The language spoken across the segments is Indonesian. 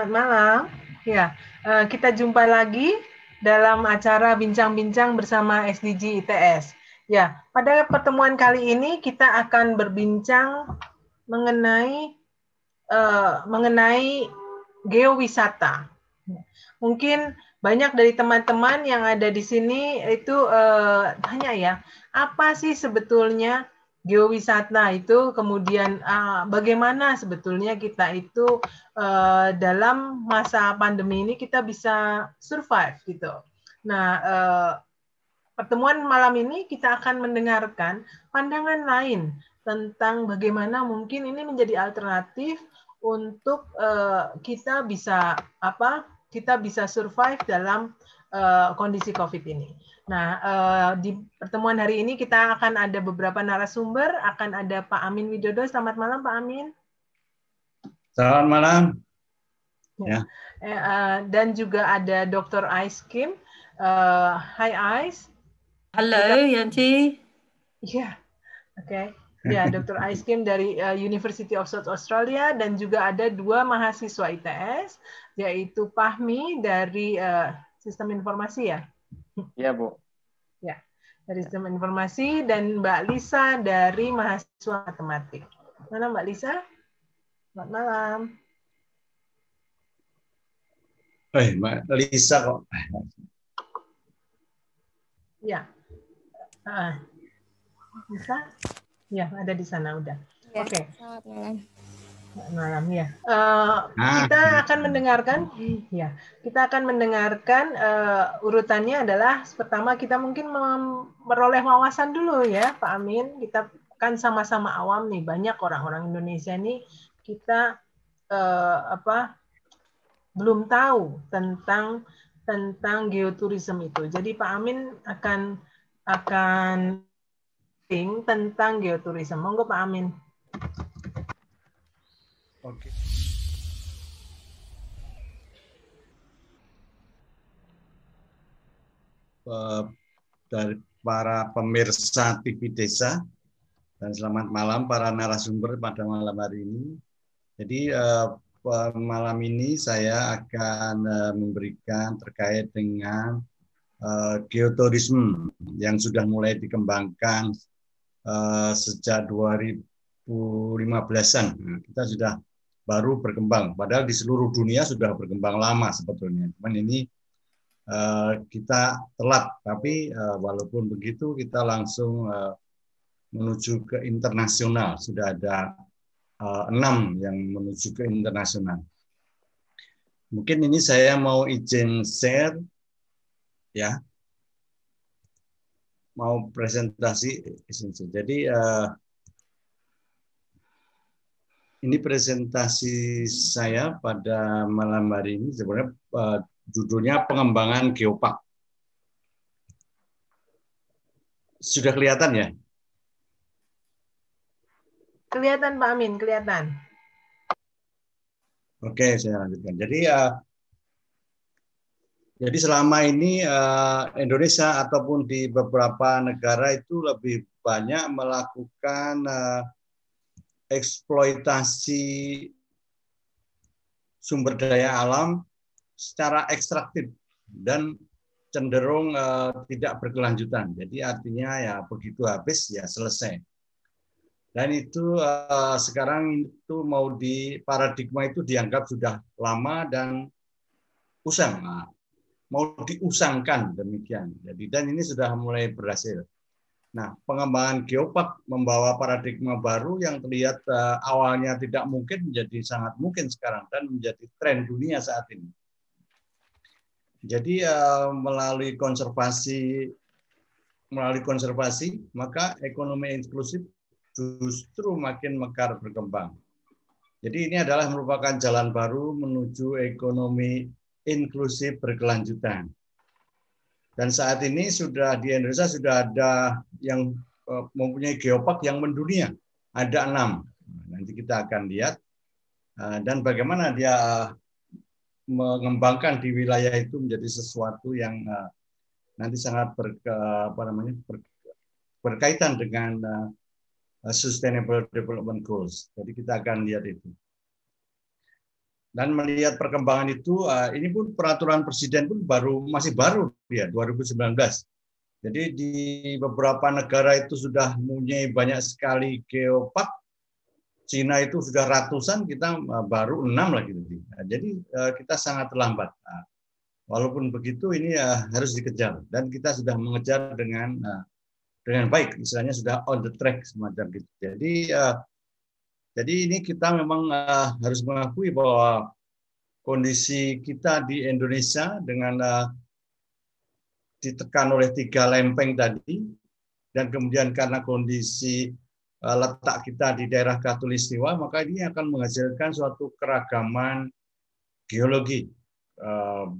selamat malam. Ya, eh, kita jumpa lagi dalam acara bincang-bincang bersama SDG ITS. Ya, pada pertemuan kali ini kita akan berbincang mengenai uh, mengenai geowisata. Mungkin banyak dari teman-teman yang ada di sini itu uh, tanya ya, apa sih sebetulnya geowisata itu kemudian uh, bagaimana sebetulnya kita itu uh, dalam masa pandemi ini kita bisa survive gitu. Nah, uh, pertemuan malam ini kita akan mendengarkan pandangan lain tentang bagaimana mungkin ini menjadi alternatif untuk uh, kita bisa apa? Kita bisa survive dalam uh, kondisi COVID ini. Nah, uh, di pertemuan hari ini kita akan ada beberapa narasumber, akan ada Pak Amin Widodo. Selamat malam, Pak Amin. Selamat malam. Ya. Uh, dan juga ada Dr. Ais Kim. Hi Ais. Halo, Yanti. Iya, oke. Okay. Ya, Dr. Ais Kim dari uh, University of South Australia dan juga ada dua mahasiswa ITS, yaitu Pahmi dari uh, Sistem Informasi ya. Iya, Bu. Ya, dari sistem informasi dan Mbak Lisa dari mahasiswa matematik. Mana Mbak Lisa? Selamat malam. Eh, Mbak Lisa kok. Ya. Uh, Lisa? Ya, ada di sana udah. Ya, Oke. Okay. Selamat malam malam ya. Uh, kita akan mendengarkan, ya, kita akan mendengarkan uh, urutannya adalah pertama kita mungkin meroleh wawasan dulu ya, Pak Amin. Kita kan sama-sama awam nih, banyak orang-orang Indonesia nih kita uh, apa belum tahu tentang tentang geoturism itu. Jadi Pak Amin akan akan tentang geoturism. Monggo Pak Amin. Oke. Dari para pemirsa TV Desa dan selamat malam para narasumber pada malam hari ini. Jadi eh, malam ini saya akan eh, memberikan terkait dengan eh, geoturisme yang sudah mulai dikembangkan sejak 2015-an. Nah, kita sudah baru berkembang. Padahal di seluruh dunia sudah berkembang lama sebetulnya. Cuman ini uh, kita telat, tapi uh, walaupun begitu kita langsung uh, menuju ke internasional. Sudah ada uh, enam yang menuju ke internasional. Mungkin ini saya mau izin share, ya, mau presentasi. Jadi uh, ini presentasi saya pada malam hari ini sebenarnya uh, judulnya pengembangan geopark. Sudah kelihatan ya? Kelihatan Pak Amin, kelihatan. Oke, saya lanjutkan. Jadi uh, jadi selama ini uh, Indonesia ataupun di beberapa negara itu lebih banyak melakukan uh, eksploitasi sumber daya alam secara ekstraktif dan cenderung uh, tidak berkelanjutan. Jadi artinya ya begitu habis ya selesai. Dan itu uh, sekarang itu mau di paradigma itu dianggap sudah lama dan usang. Nah, mau diusangkan demikian. Jadi dan ini sudah mulai berhasil. Nah, pengembangan geopark membawa paradigma baru yang terlihat uh, awalnya tidak mungkin menjadi sangat mungkin sekarang dan menjadi tren dunia saat ini. Jadi uh, melalui konservasi melalui konservasi maka ekonomi inklusif justru makin mekar berkembang. Jadi ini adalah merupakan jalan baru menuju ekonomi inklusif berkelanjutan. Dan saat ini sudah di Indonesia sudah ada yang eh, mempunyai geopark yang mendunia. Ada enam. Nanti kita akan lihat eh, dan bagaimana dia eh, mengembangkan di wilayah itu menjadi sesuatu yang nanti sangat ber, apa namanya ber, berkaitan dengan Sustainable Development Goals. Jadi kita akan lihat itu. Dan melihat perkembangan itu, uh, ini pun peraturan presiden pun baru masih baru dia 2019. Jadi di beberapa negara itu sudah mempunyai banyak sekali geopark. Cina itu sudah ratusan, kita uh, baru enam lagi. Nah, jadi uh, kita sangat terlambat. Nah, walaupun begitu ini harus dikejar dan kita sudah mengejar dengan dengan baik, misalnya sudah on the track semacam gitu. Jadi jadi ini kita memang uh, harus mengakui bahwa kondisi kita di Indonesia dengan uh, ditekan oleh tiga lempeng tadi, dan kemudian karena kondisi uh, letak kita di daerah Katulistiwa, maka ini akan menghasilkan suatu keragaman geologi. Uh,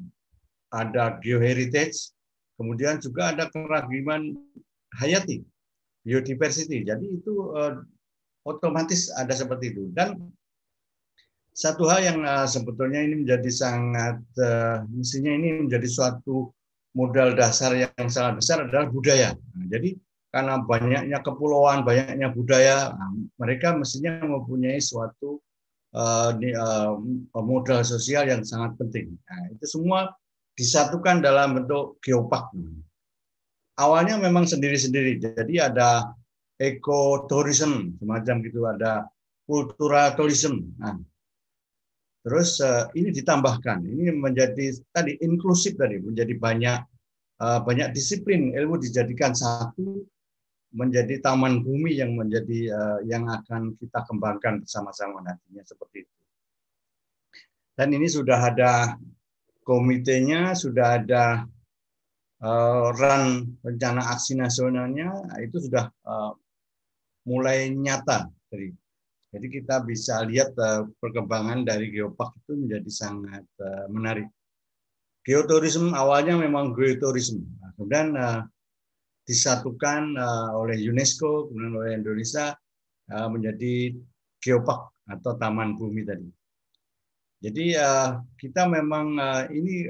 ada geoheritage, kemudian juga ada keragaman hayati, biodiversity. Jadi itu uh, otomatis ada seperti itu. Dan satu hal yang uh, sebetulnya ini menjadi sangat uh, mestinya ini menjadi suatu modal dasar yang sangat besar adalah budaya. Nah, jadi karena banyaknya kepulauan, banyaknya budaya, nah, mereka mestinya mempunyai suatu uh, modal sosial yang sangat penting. Nah, itu semua disatukan dalam bentuk geopark. Awalnya memang sendiri-sendiri, jadi ada ekotourism semacam gitu ada cultural tourism. Nah, terus uh, ini ditambahkan, ini menjadi tadi inklusif tadi menjadi banyak uh, banyak disiplin ilmu dijadikan satu menjadi taman bumi yang menjadi uh, yang akan kita kembangkan bersama-sama nantinya seperti itu. Dan ini sudah ada komitenya, sudah ada uh, run rencana aksi nasionalnya, itu sudah uh, mulai nyata. Jadi, kita bisa lihat uh, perkembangan dari geopark itu menjadi sangat uh, menarik. Geoturism awalnya memang geoturism, nah, kemudian uh, disatukan oleh UNESCO, kemudian oleh Indonesia menjadi geopark atau taman bumi tadi. Jadi kita memang ini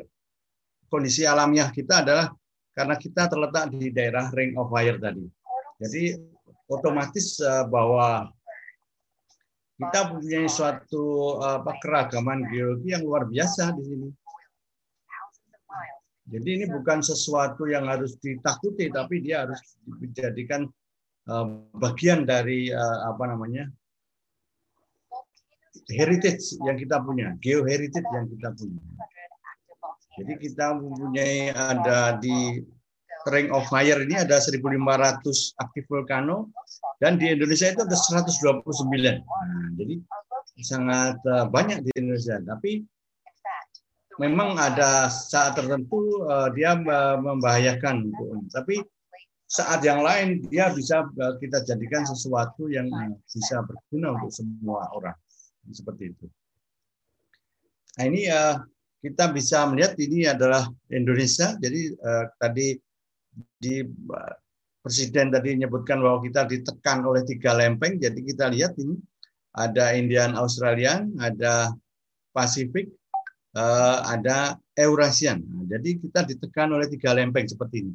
kondisi alamiah kita adalah karena kita terletak di daerah Ring of Fire tadi. Jadi otomatis uh, bahwa kita punya suatu apa keragaman geologi yang luar biasa di sini. Jadi ini bukan sesuatu yang harus ditakuti, tapi dia harus dijadikan uh, bagian dari uh, apa namanya heritage yang kita punya, geoheritage yang kita punya. Jadi kita mempunyai ada di Ring of Fire ini ada 1.500 aktif vulkano dan di Indonesia itu ada 129. Nah, jadi sangat eh, banyak di Indonesia. Tapi memang ada saat tertentu uh, dia membahayakan. Tapi saat yang lain dia bisa uh, kita jadikan sesuatu yang bisa berguna untuk semua orang. Seperti itu. Nah ini uh, kita bisa melihat ini adalah Indonesia. Jadi uh, tadi di Presiden tadi menyebutkan bahwa kita ditekan oleh tiga lempeng, jadi kita lihat ini ada Indian Australian, ada Pasifik, eh, ada Eurasian. Nah, jadi kita ditekan oleh tiga lempeng seperti ini.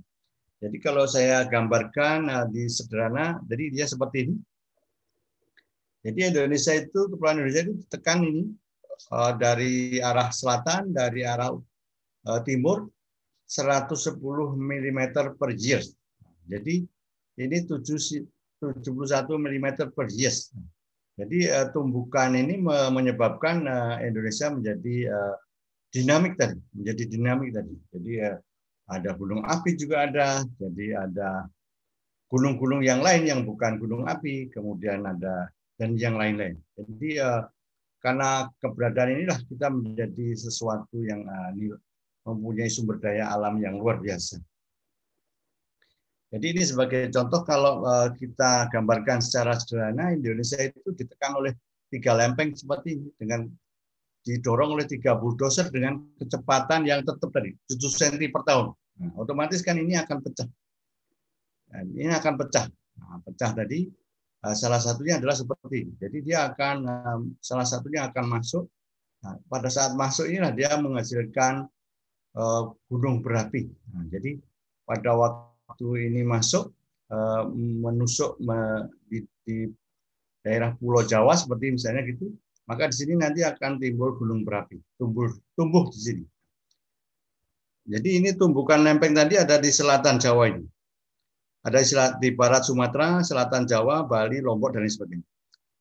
Jadi kalau saya gambarkan eh, di sederhana, jadi dia seperti ini. Jadi Indonesia itu, kepulauan Indonesia itu ditekan ini eh, dari arah selatan, dari arah timur, 110 mm per year. Jadi ini 71 mm per year. Jadi uh, tumbukan ini menyebabkan uh, Indonesia menjadi uh, dinamik tadi, menjadi dinamik tadi. Jadi ada gunung api juga ada, jadi ada gunung-gunung yang lain yang bukan gunung api, kemudian ada dan yang lain-lain. Jadi karena keberadaan inilah kita menjadi sesuatu yang uh, mempunyai sumber daya alam yang luar biasa. Jadi ini sebagai contoh kalau eh, kita gambarkan secara sederhana Indonesia itu ditekan oleh tiga lempeng seperti ini dengan didorong oleh tiga bulldozer dengan kecepatan yang tetap tadi 7 cm per tahun. Nah, otomatis kan ini akan pecah. Dan ini akan pecah. Nah, pecah tadi eh, salah satunya adalah seperti ini. Jadi dia akan eh, salah satunya akan masuk. Nah, pada saat masuk inilah dia menghasilkan gunung berapi. Nah, jadi pada waktu ini masuk eh, menusuk di, di daerah Pulau Jawa seperti misalnya gitu, maka di sini nanti akan timbul gunung berapi, tumbuh tumbuh di sini. Jadi ini tumbukan lempeng tadi ada di selatan Jawa ini. Ada di barat Sumatera, selatan Jawa, Bali, Lombok dan lain sebagainya.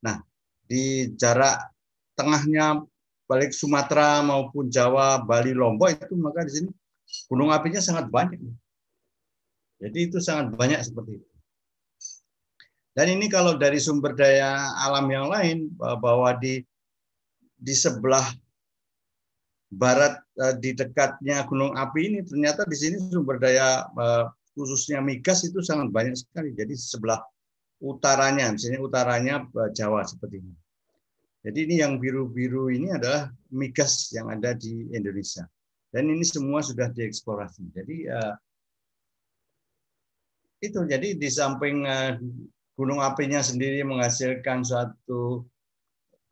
Nah, di jarak tengahnya balik Sumatera maupun Jawa, Bali, Lombok itu maka di sini gunung apinya sangat banyak. Jadi itu sangat banyak seperti itu. Dan ini kalau dari sumber daya alam yang lain bahwa di di sebelah barat eh, di dekatnya gunung api ini ternyata di sini sumber daya eh, khususnya migas itu sangat banyak sekali. Jadi sebelah utaranya, misalnya utaranya eh, Jawa seperti ini. Jadi ini yang biru-biru ini adalah migas yang ada di Indonesia. Dan ini semua sudah dieksplorasi. Jadi itu jadi di samping gunung apinya sendiri menghasilkan suatu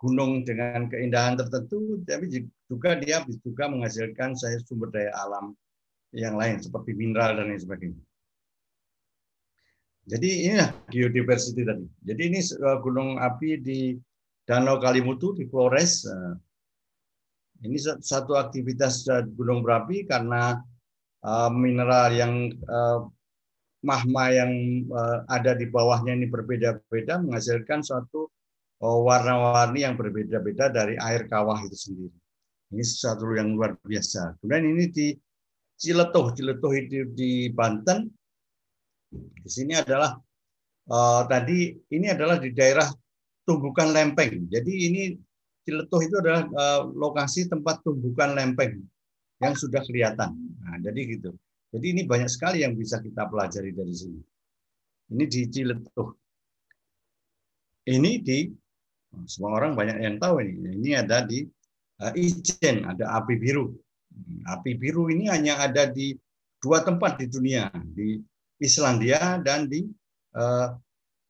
gunung dengan keindahan tertentu, tapi juga dia juga menghasilkan saya sumber daya alam yang lain seperti mineral dan lain sebagainya. Jadi ini biodiversity tadi. Jadi ini eh, gunung api di Danau Kalimutu di Flores. Eh, ini satu aktivitas eh, gunung berapi karena mineral yang mahma yang ada di bawahnya ini berbeda-beda menghasilkan suatu warna-warni yang berbeda-beda dari air kawah itu sendiri. Ini sesuatu yang luar biasa. Kemudian ini di Ciletuh, Ciletuh itu di Banten. Di sini adalah uh, tadi ini adalah di daerah tumbukan lempeng. Jadi ini Ciletuh itu adalah uh, lokasi tempat tumbukan lempeng yang sudah kelihatan. Nah, jadi gitu. Jadi ini banyak sekali yang bisa kita pelajari dari sini. Ini di Ciletuh. Ini di semua orang banyak yang tahu ini. Ini ada di uh, Ijen, ada api biru. Api biru ini hanya ada di dua tempat di dunia, di Islandia dan di uh,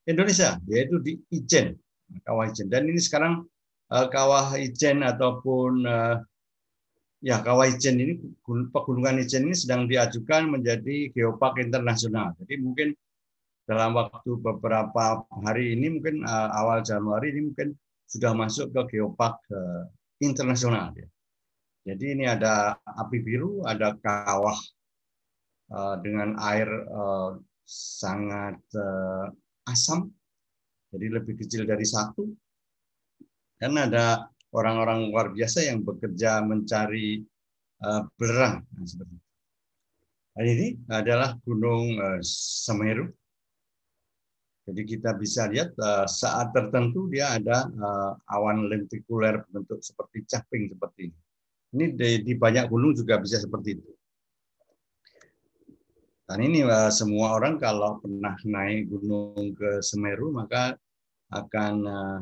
Indonesia, yaitu di Ijen, kawah Ijen. Dan ini sekarang uh, kawah Ijen ataupun uh, ya kawah Ijen ini pegunungan Ijen ini sedang diajukan menjadi geopark internasional. Jadi mungkin dalam waktu beberapa hari ini mungkin uh, awal Januari ini mungkin sudah masuk ke geopark internasional ya. Jadi ini ada api biru, ada kawah dengan air sangat asam, jadi lebih kecil dari satu. Dan ada orang-orang luar biasa yang bekerja mencari uh, belerang. Nah, seperti itu. Nah, ini adalah Gunung uh, Semeru jadi kita bisa lihat uh, saat tertentu dia ada awan lentikuler bentuk seperti caping seperti ini. Ini di banyak gunung juga bisa seperti itu. Dan ini semua orang kalau pernah naik gunung ke Semeru maka akan uh,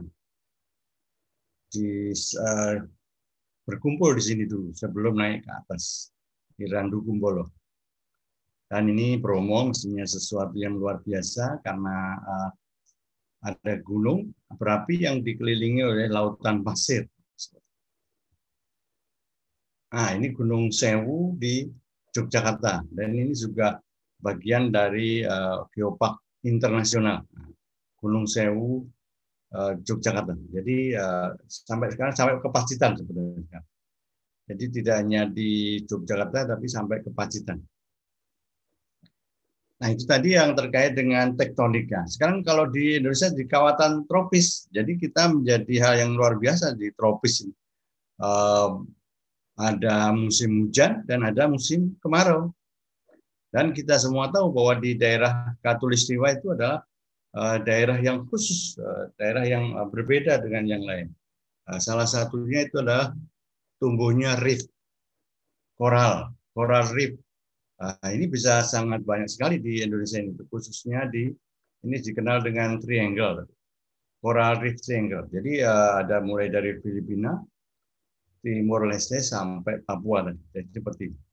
berkumpul di sini dulu sebelum naik ke atas di Randu Kumbolo. Dan ini Bromo mestinya sesuatu yang luar biasa karena uh, ada gunung berapi yang dikelilingi oleh lautan pasir. Nah, ini Gunung Sewu di Yogyakarta dan ini juga bagian dari uh, Geopark Internasional Gunung Sewu uh, Yogyakarta. Jadi uh, sampai sekarang sampai ke Pacitan sebenarnya. Jadi tidak hanya di Yogyakarta tapi sampai ke Pacitan. Nah, itu tadi yang terkait dengan tektonika. Sekarang kalau di Indonesia di kawasan tropis, jadi kita menjadi hal yang luar biasa di tropis. Uh, ada musim hujan dan ada musim kemarau. Dan kita semua tahu bahwa di daerah Katulistiwa itu adalah uh, daerah yang khusus, uh, daerah yang uh, berbeda dengan yang lain. Salah satunya itu adalah tumbuhnya reef, koral, coral reef ini bisa sangat banyak sekali di Indonesia ini, khususnya di ini dikenal dengan triangle, coral reef triangle. Jadi ada mulai dari Filipina, Timur Leste sampai Papua Jadi seperti ini.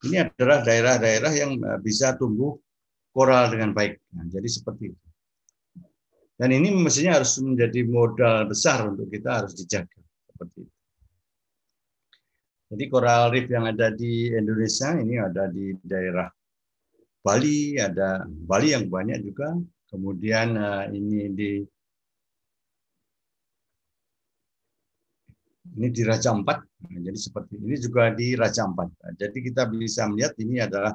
Ini adalah daerah-daerah yang eh, bisa tumbuh koral dengan baik. Nah, jadi seperti itu. Dan ini mestinya harus menjadi modal besar untuk kita harus dijaga seperti itu. Jadi coral reef yang ada di Indonesia ini ada di daerah Bali, ada Bali yang banyak juga. Kemudian uh, ini di Ini di Raja Ampat. Nah, jadi seperti ini juga di Raja Ampat. Nah, jadi kita bisa melihat ini adalah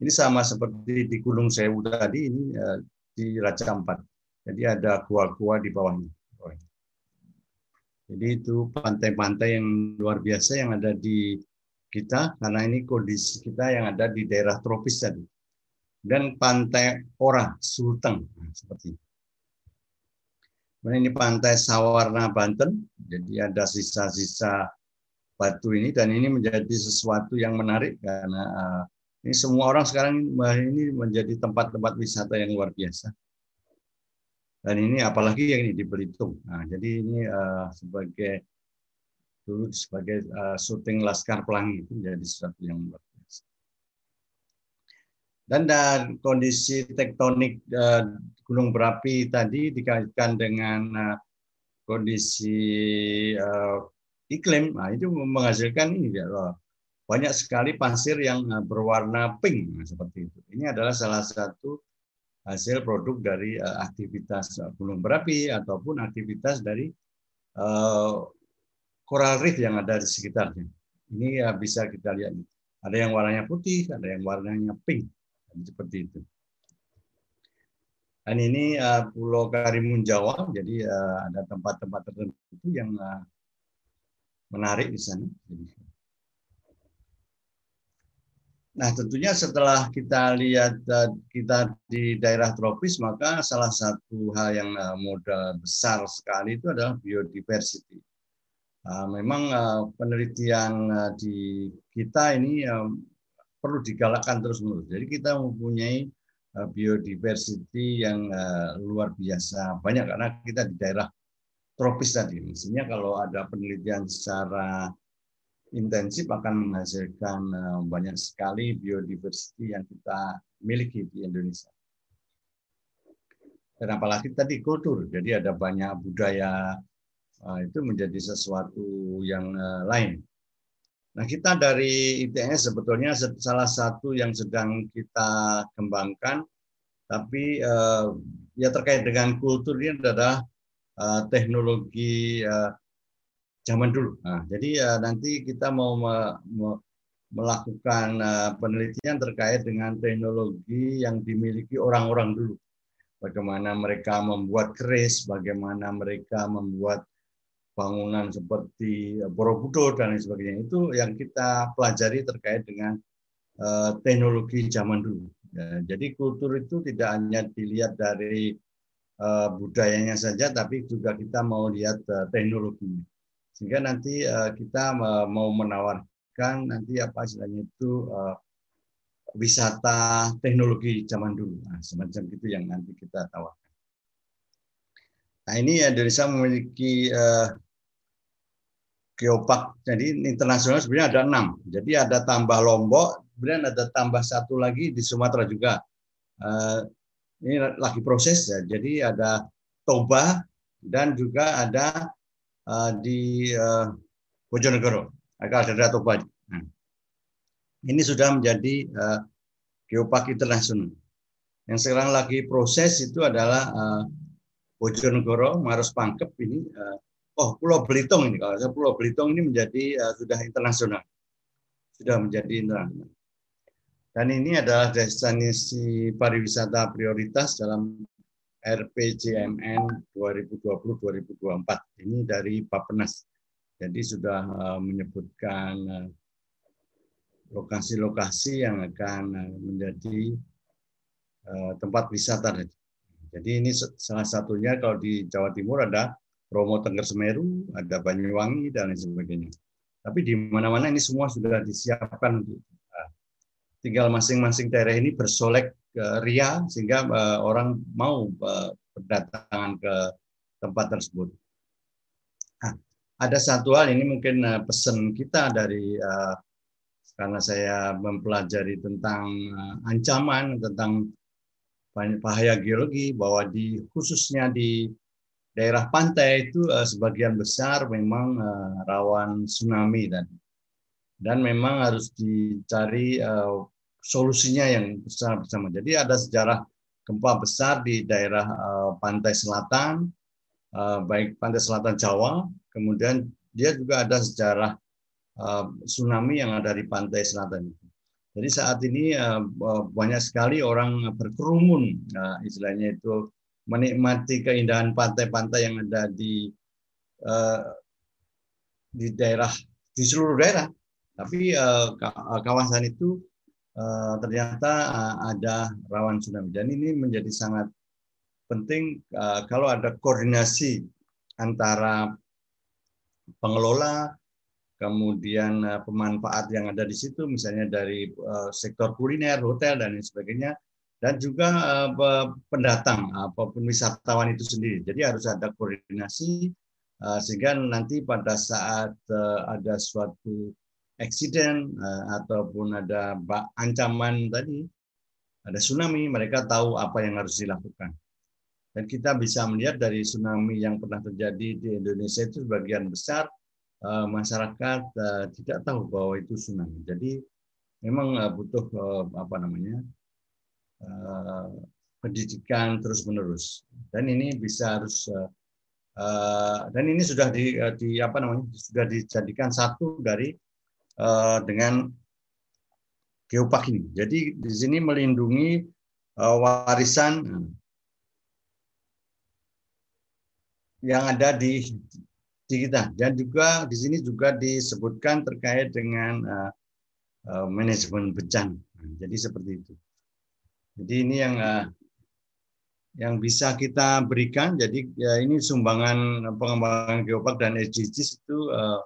ini sama seperti di Gunung Sewu tadi ini uh, di Raja Ampat. Jadi ada gua-gua di bawahnya. Jadi itu pantai-pantai yang luar biasa yang ada di kita karena ini kondisi kita yang ada di daerah tropis tadi. Dan pantai Ora Sulteng seperti ini. Kemudian ini pantai Sawarna Banten. Jadi ada sisa-sisa batu ini dan ini menjadi sesuatu yang menarik karena uh, ini semua orang sekarang ini menjadi tempat-tempat wisata yang luar biasa. Dan ini apalagi yang ini di Belitung. Nah, jadi ini uh, sebagai dulu sebagai uh, syuting Laskar Pelangi itu menjadi sesuatu yang luar biasa. Dan dan kondisi tektonik uh, gunung berapi tadi dikaitkan dengan uh, kondisi uh, iklim, nah itu menghasilkan ini ya, banyak sekali pasir yang berwarna pink nah, seperti itu. Ini adalah salah satu hasil produk dari aktivitas gunung berapi ataupun aktivitas dari uh, coral reef yang ada di sekitarnya. Ini uh, bisa kita lihat. Ada yang warnanya putih, ada yang warnanya pink, seperti itu. Dan ini uh, Pulau Karimun Jawa, jadi uh, ada tempat-tempat tertentu yang uh, menarik di sana. Nah, tentunya setelah kita lihat kita di daerah tropis, maka salah satu hal yang modal besar sekali itu adalah biodiversity. Memang penelitian di kita ini perlu digalakkan terus-menerus. Jadi kita mempunyai biodiversity yang luar biasa banyak karena kita di daerah tropis tadi. Maksudnya kalau ada penelitian secara intensif akan menghasilkan eh, banyak sekali biodiversity yang kita miliki di Indonesia. Dan apalagi tadi kultur, jadi ada banyak budaya eh, itu menjadi sesuatu yang eh, lain. Nah kita dari ITS sebetulnya salah satu yang sedang kita kembangkan, tapi ya terkait dengan kultur ini adalah teknologi zaman dulu. Nah, jadi ya nanti kita mau me, me, melakukan uh, penelitian terkait dengan teknologi yang dimiliki orang-orang dulu. Bagaimana mereka membuat keris, bagaimana mereka membuat bangunan seperti Borobudur dan lain sebagainya. Itu yang kita pelajari terkait dengan uh, teknologi zaman dulu. Ya, jadi kultur itu tidak hanya dilihat dari uh, budayanya saja, tapi juga kita mau lihat uh, teknologinya sehingga nanti kita mau menawarkan nanti apa istilahnya itu wisata teknologi zaman dulu nah, semacam itu yang nanti kita tawarkan nah ini Indonesia memiliki uh, geopark. Jadi internasional sebenarnya ada enam. Jadi ada tambah Lombok kemudian ada tambah satu lagi di Sumatera juga. Uh, ini lagi proses ya. Jadi ada Toba dan juga ada uh, di uh, Bojonegoro, agak ada Toba. Nah, ini sudah menjadi uh, geopark internasional. Yang sekarang lagi proses itu adalah uh, Bojonegoro, Maros Pangkep ini. Uh, oh, Pulau Belitung ini kalau saya Pulau Belitung ini menjadi uh, sudah internasional, sudah menjadi internasional. Dan ini adalah destinasi pariwisata prioritas dalam RPJMN 2020-2024. Ini dari Bapenas. Jadi sudah eh, menyebutkan lokasi-lokasi yang akan menjadi tempat wisata. Jadi ini salah satunya kalau di Jawa Timur ada Bromo Tengger Semeru, ada Banyuwangi dan lain sebagainya. Tapi di mana-mana ini semua sudah disiapkan untuk tinggal masing-masing daerah ini bersolek ke ria sehingga uh, orang mau uh, berdatangan ke tempat tersebut. Nah, ada satu hal ini mungkin uh, pesan kita dari karena saya mempelajari tentang ancaman tentang bahaya geologi bahwa di khususnya di daerah pantai itu uh, sebagian besar memang uh, rawan tsunami dan dan memang harus dicari uh, solusinya yang besar bersama. Jadi ada sejarah gempa besar di daerah uh, pantai selatan, uh, baik pantai selatan Jawa, kemudian dia juga ada sejarah uh, tsunami yang ada di pantai selatan. Jadi saat ini uh, banyak sekali orang berkerumun, uh, istilahnya itu menikmati keindahan pantai-pantai yang ada di uh, di daerah di seluruh daerah. Tapi kawasan itu ternyata ada rawan tsunami. Dan ini menjadi sangat penting kalau ada koordinasi antara pengelola, kemudian uh, pemanfaat yang ada di situ, misalnya dari uh, sektor kuliner, hotel dan lain sebagainya, dan juga uh, pendatang apa pun wisatawan itu sendiri. Jadi harus ada koordinasi sehingga nanti pada saat ada suatu eksiden ataupun ada ancaman tadi, ada tsunami, mereka tahu apa yang harus dilakukan. Dan kita bisa melihat dari tsunami yang pernah terjadi di Indonesia itu sebagian besar uh, masyarakat uh, tidak tahu bahwa itu tsunami. Jadi memang uh, butuh uh, apa namanya pendidikan terus menerus. Dan ini bisa harus dan ini sudah di, di apa namanya sudah dijadikan satu dari dengan geopark ini. Jadi di sini melindungi warisan yang ada di di kita dan juga di sini juga disebutkan terkait dengan uh, uh, manajemen bencana. Jadi seperti itu. Jadi ini yang uh, yang bisa kita berikan. Jadi ya ini sumbangan pengembangan geopark dan SDGs itu uh,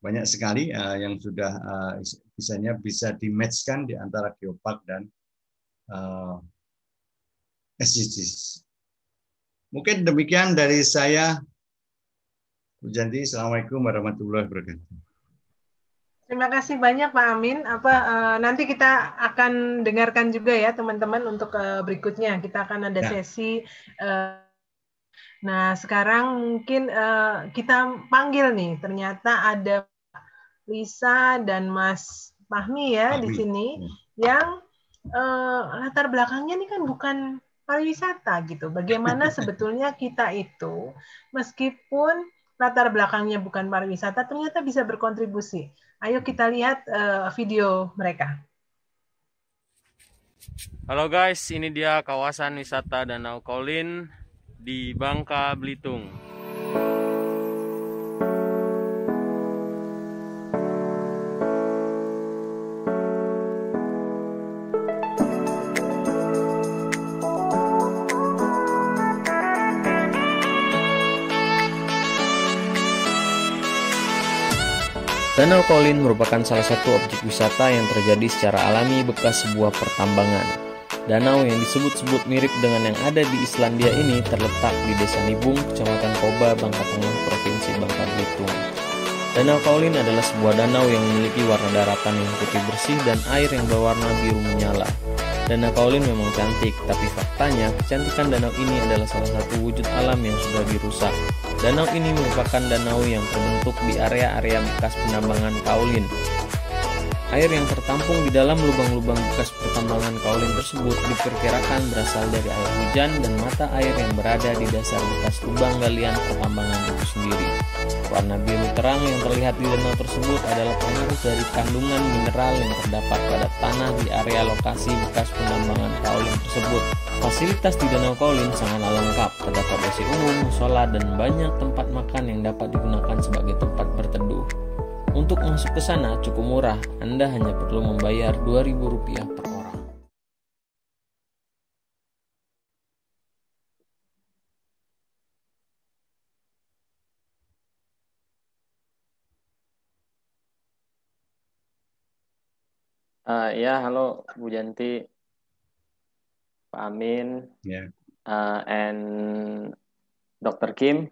banyak sekali uh, yang sudah uh, misalnya bisa dimatchkan di antara geopark dan uh, SDGs. Mungkin demikian dari saya. Bu Janti, Assalamualaikum warahmatullahi wabarakatuh. Terima kasih banyak Pak Amin. Apa uh, nanti kita akan dengarkan juga ya teman-teman untuk uh, berikutnya. Kita akan ada ya. sesi. Uh, nah sekarang mungkin uh, kita panggil nih. Ternyata ada Lisa dan Mas Fahmi ya Fahmi. di sini ya. yang uh, latar belakangnya ini kan bukan pariwisata gitu. Bagaimana sebetulnya kita itu meskipun latar belakangnya bukan pariwisata ternyata bisa berkontribusi. Ayo kita lihat uh, video mereka. Halo guys, ini dia kawasan wisata Danau Kolin di Bangka Belitung. Danau Kolin merupakan salah satu objek wisata yang terjadi secara alami bekas sebuah pertambangan. Danau yang disebut-sebut mirip dengan yang ada di Islandia ini terletak di Desa Nibung, Kecamatan Koba, Bangka Tengah, Provinsi Bangka Belitung. Danau Kolin adalah sebuah danau yang memiliki warna daratan yang putih bersih dan air yang berwarna biru menyala. Danau Kaolin memang cantik, tapi faktanya kecantikan danau ini adalah salah satu wujud alam yang sudah dirusak. Danau ini merupakan danau yang terbentuk di area-area bekas penambangan kaolin. Air yang tertampung di dalam lubang-lubang bekas pertambangan kaolin tersebut diperkirakan berasal dari air hujan dan mata air yang berada di dasar bekas lubang galian pertambangan itu sendiri. Warna biru terang yang terlihat di danau tersebut adalah pengaruh dari kandungan mineral yang terdapat pada tanah di area lokasi bekas penambangan kaolin tersebut. Fasilitas di Danau Kaolin sangatlah lengkap, terdapat WC umum, musola, dan banyak tempat makan yang dapat digunakan sebagai tempat berteduh. Untuk masuk ke sana cukup murah, Anda hanya perlu membayar Rp2.000 per Uh, ya, halo Bu Janti, Pak Amin, yeah. uh, and Dr. Kim.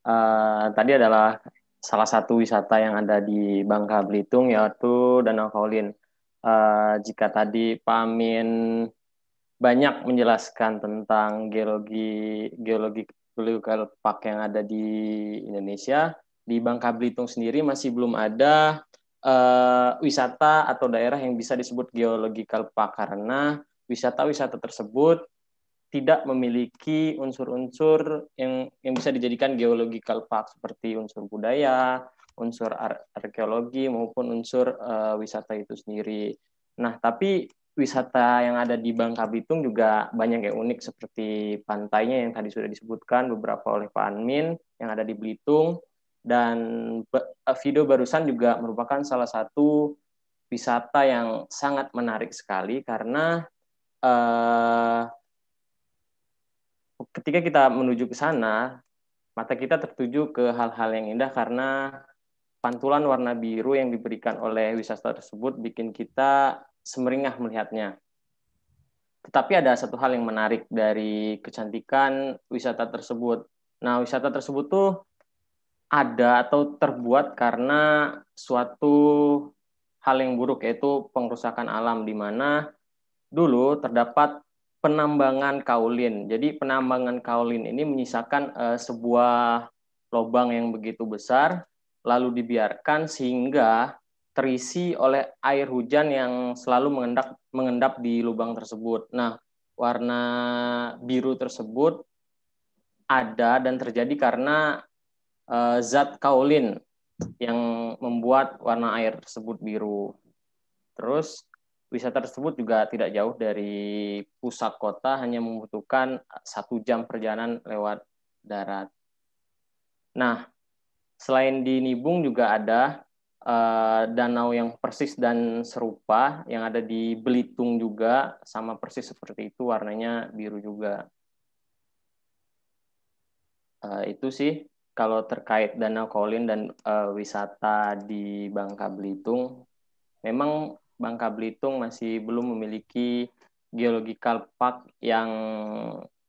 Uh, tadi adalah salah satu wisata yang ada di Bangka Belitung yaitu Danau Kaolin. Uh, jika tadi Pak Amin banyak menjelaskan tentang geologi geologi geological park yang ada di Indonesia, di Bangka Belitung sendiri masih belum ada uh, wisata atau daerah yang bisa disebut geological park karena wisata-wisata tersebut tidak memiliki unsur-unsur yang yang bisa dijadikan geological park seperti unsur budaya, unsur arkeologi maupun unsur uh, wisata itu sendiri. Nah, tapi wisata yang ada di Bangka Belitung juga banyak yang unik seperti pantainya yang tadi sudah disebutkan beberapa oleh Pak Anmin yang ada di Belitung dan eh, video barusan juga merupakan salah satu wisata yang sangat menarik sekali karena uh, ketika kita menuju ke sana, mata kita tertuju ke hal-hal yang indah karena pantulan warna biru yang diberikan oleh wisata tersebut bikin kita semeringah melihatnya. Tetapi ada satu hal yang menarik dari kecantikan wisata tersebut. Nah, wisata tersebut tuh ada atau terbuat karena suatu hal yang buruk yaitu pengrusakan alam di mana dulu terdapat penambangan kaulin. Jadi penambangan kaulin ini menyisakan uh, sebuah lubang yang begitu besar lalu dibiarkan sehingga terisi oleh air hujan yang selalu mengendap mengendap di lubang tersebut. Nah, warna biru tersebut ada dan terjadi karena uh, zat kaulin yang membuat warna air tersebut biru. Terus wisata tersebut juga tidak jauh dari pusat kota, hanya membutuhkan satu jam perjalanan lewat darat. Nah, selain di Nibung juga ada uh, danau yang persis dan serupa yang ada di Belitung juga sama persis seperti itu warnanya biru juga. Uh, itu sih kalau terkait Danau Kolin dan uh, wisata di Bangka Belitung. Memang Bangka Belitung masih belum memiliki geological park yang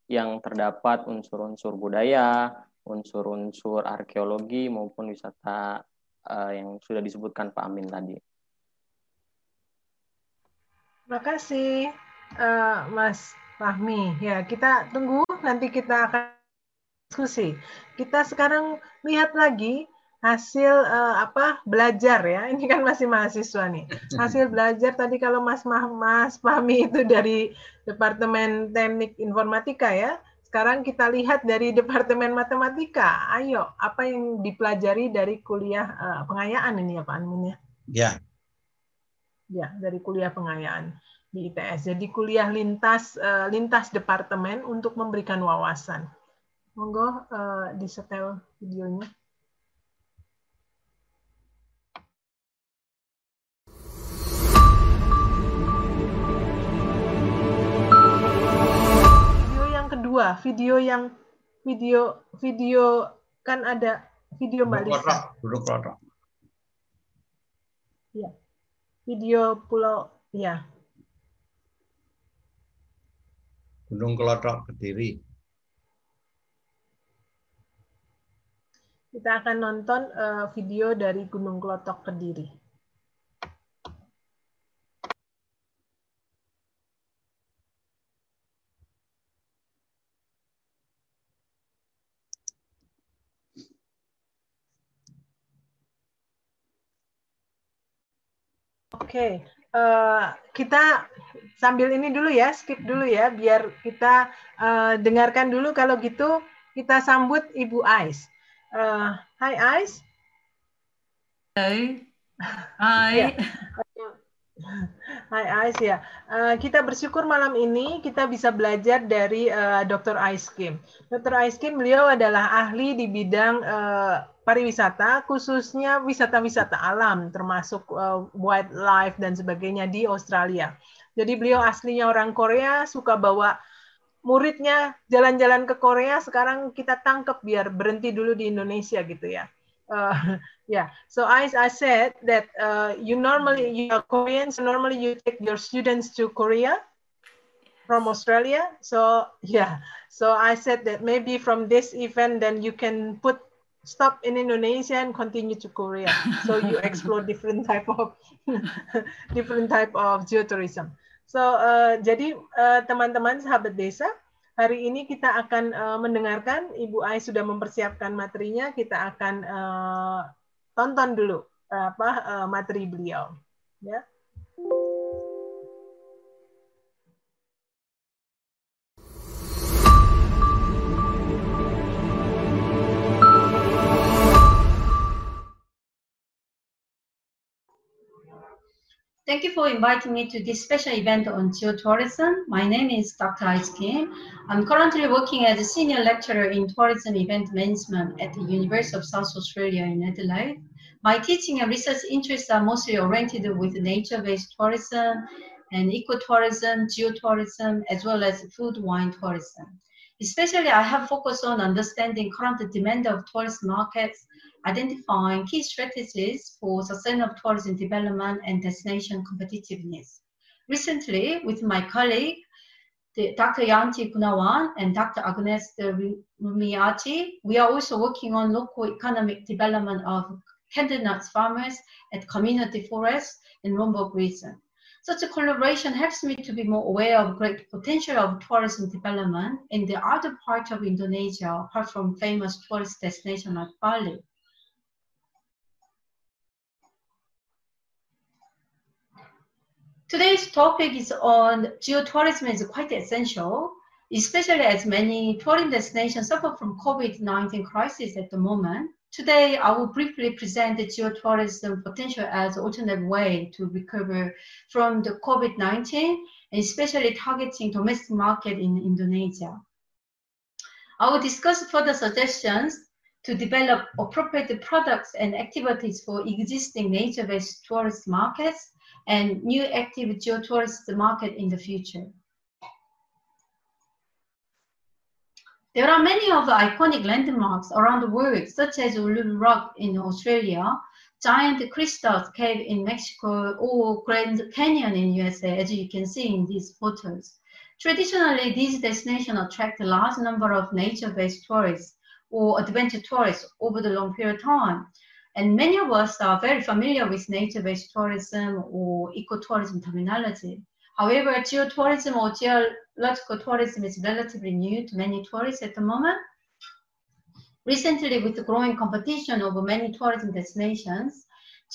yang terdapat unsur-unsur budaya, unsur-unsur arkeologi maupun wisata uh, yang sudah disebutkan Pak Amin tadi. Terima kasih uh, Mas Fahmi. Ya, kita tunggu nanti kita akan diskusi. Kita sekarang lihat lagi hasil uh, apa belajar ya. Ini kan masih mahasiswa nih. Hasil belajar tadi kalau Mas Mas Fahmi itu dari Departemen Teknik Informatika ya. Sekarang kita lihat dari Departemen Matematika. Ayo apa yang dipelajari dari kuliah uh, pengayaan ini ya Pak Anmin ya? Ya. Ya dari kuliah pengayaan di ITS jadi kuliah lintas uh, lintas departemen untuk memberikan wawasan. Monggo uh, disetel videonya kedua video yang video video kan ada video Mbak Lisa. Duduk rotok. Ya. Video Pulau ya. Gunung Kelotok Kediri. Kita akan nonton uh, video dari Gunung Kelotok Kediri. Oke, uh, kita sambil ini dulu ya, skip dulu ya, biar kita uh, dengarkan dulu. Kalau gitu, kita sambut Ibu Ais. Uh, hai Ais. Hai. Hai. ya. Hai Ais ya. Uh, kita bersyukur malam ini kita bisa belajar dari uh, Dr. Ais Kim. Dr. Ais Kim beliau adalah ahli di bidang uh, pariwisata, khususnya wisata-wisata alam, termasuk uh, wildlife dan sebagainya di Australia. Jadi beliau aslinya orang Korea, suka bawa muridnya jalan-jalan ke Korea. Sekarang kita tangkap biar berhenti dulu di Indonesia gitu ya. Uh, yeah, so I, I said that uh, you normally you are Korean, so normally you take your students to Korea from Australia. So yeah, so I said that maybe from this event, then you can put stop in Indonesia and continue to Korea. So you explore different type of different type of geotourism. So uh, jadi uh, teman-teman uh, sahabat desa, hari ini kita akan uh, mendengarkan Ibu Ai sudah mempersiapkan materinya. Kita akan uh, tonton dulu apa uh, materi beliau. Ya. Thank you for inviting me to this special event on geotourism. My name is Dr. Ais Kim. I'm currently working as a senior lecturer in tourism event management at the University of South Australia in Adelaide. My teaching and research interests are mostly oriented with nature-based tourism and ecotourism, geotourism, as well as food wine tourism. Especially, I have focused on understanding current demand of tourist markets, identifying key strategies for sustainable tourism development and destination competitiveness. Recently, with my colleague, Dr. Yanti Gunawan and Dr. Agnes Rumiati, we are also working on local economic development of candlenut farmers at community forests in Lombok region. Such a collaboration helps me to be more aware of great potential of tourism development in the other parts of Indonesia, apart from famous tourist destinations like Bali. Today's topic is on geotourism is quite essential, especially as many tourism destinations suffer from COVID-19 crisis at the moment. Today, I will briefly present the geotourism potential as an alternate way to recover from the COVID-19, especially targeting domestic market in Indonesia. I will discuss further suggestions to develop appropriate products and activities for existing nature-based tourist markets and new active geotourist market in the future. There are many of the iconic landmarks around the world, such as Uluru Rock in Australia, Giant Crystals Cave in Mexico, or Grand Canyon in USA, as you can see in these photos. Traditionally, these destinations attract a large number of nature-based tourists or adventure tourists over the long period of time. And many of us are very familiar with nature-based tourism or ecotourism terminology. However, geotourism or geological tourism is relatively new to many tourists at the moment. Recently, with the growing competition over many tourism destinations,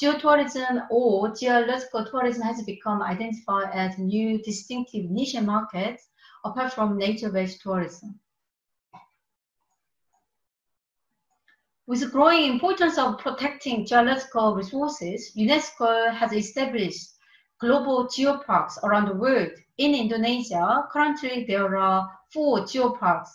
geotourism or geological tourism has become identified as new distinctive niche markets apart from nature-based tourism. With the growing importance of protecting geological resources, UNESCO has established global geoparks around the world. In Indonesia, currently there are four geoparks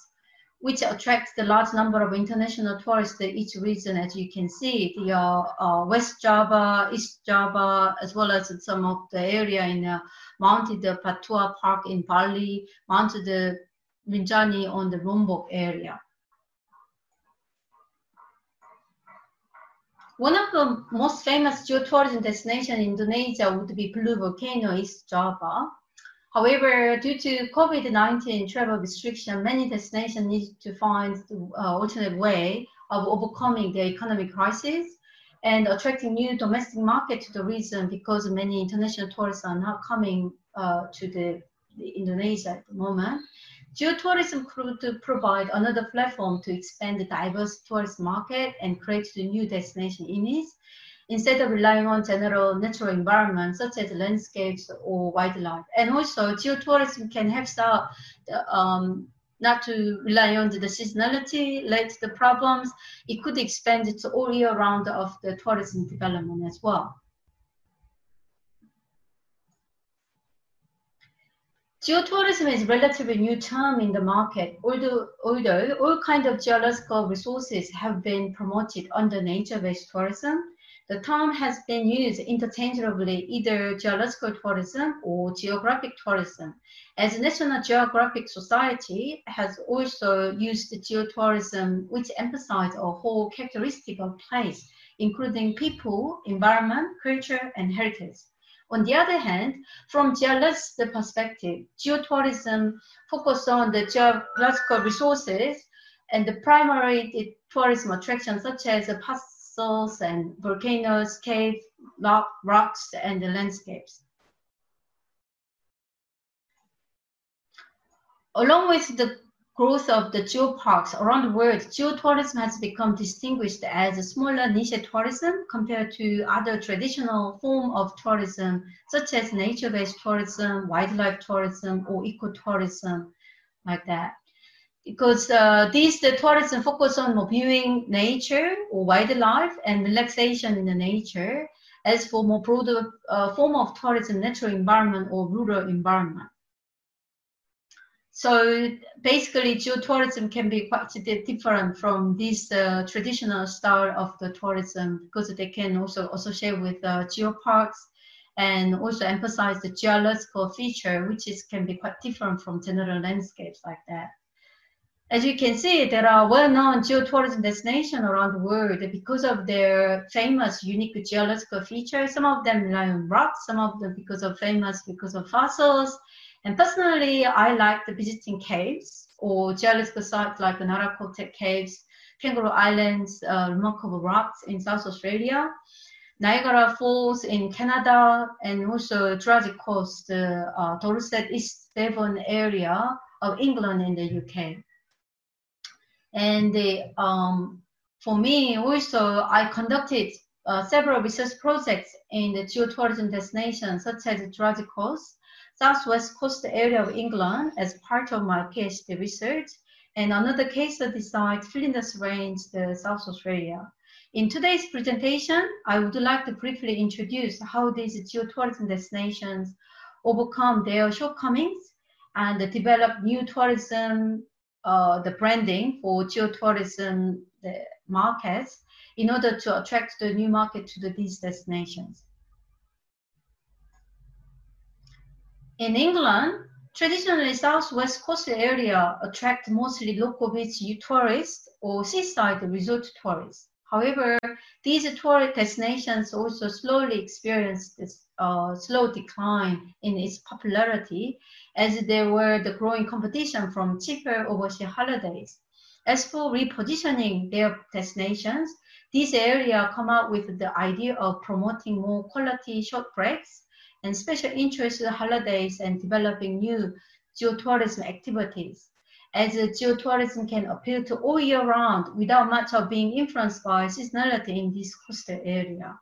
which attract the large number of international tourists in each region, as you can see. The uh, uh, West Java, East Java, as well as some of the area in uh, Mounted Patua Park in Bali, Mounted Rinjani on the Lombok area. One of the most famous geotourism destinations in Indonesia would be Blue Volcano, East Java. However, due to COVID-19 travel restriction, many destinations need to find uh, alternate way of overcoming the economic crisis and attracting new domestic market to the region because many international tourists are not coming uh, to the, the Indonesia at the moment. Geotourism could provide another platform to expand the diverse tourist market and create the new destination image instead of relying on general natural environments such as landscapes or wildlife. And also geotourism can help start um, not to rely on the seasonality, let the problems. It could expand it all year round of the tourism development as well. Geotourism is a relatively new term in the market, although, although all kinds of geological resources have been promoted under nature-based tourism. The term has been used interchangeably either geological tourism or geographic tourism, as the National Geographic Society has also used geotourism, which emphasizes a whole characteristic of place, including people, environment, culture, and heritage. On the other hand, from geological perspective, geotourism focuses on the geological resources and the primary tourism attractions such as the fossils and volcanoes, caves, rocks, and the landscapes. Along with the growth of the geoparks around the world, geotourism has become distinguished as a smaller niche tourism compared to other traditional form of tourism, such as nature-based tourism, wildlife tourism, or ecotourism, like that. Because uh, these the tourism focus on viewing nature or wildlife and relaxation in the nature, as for more broader uh, form of tourism, natural environment or rural environment. So basically, geotourism can be quite different from this uh, traditional style of the tourism because they can also associate with uh, geoparks and also emphasize the geological feature, which is can be quite different from general landscapes like that. As you can see, there are well-known geotourism destinations around the world because of their famous unique geological features. Some of them rely on rocks, some of them because of famous because of fossils, and personally, I like the visiting caves or geological sites like the Narakotek Caves, Kangaroo Islands, uh, remarkable rocks in South Australia, Niagara Falls in Canada, and also Jurassic Coast, uh, uh, Dorset East Devon area of England in the UK. And the, um, for me, also, I conducted uh, several research projects in the geotourism destinations such as Jurassic Coast, southwest coast area of England as part of my PhD research, and another case study site, Flinders Range, the South Australia. In today's presentation, I would like to briefly introduce how these geotourism destinations overcome their shortcomings and develop new tourism, uh, the branding for geotourism markets in order to attract the new market to the, these destinations. In England, traditionally southwest coastal area attract mostly local beach tourists or seaside resort tourists. However, these tourist destinations also slowly experienced this uh, slow decline in its popularity as there were the growing competition from cheaper overseas holidays. As for repositioning their destinations, this area come up with the idea of promoting more quality short breaks and special interest holidays and developing new geotourism activities. As geotourism can appeal to all year round without much of being influenced by seasonality in this coastal area.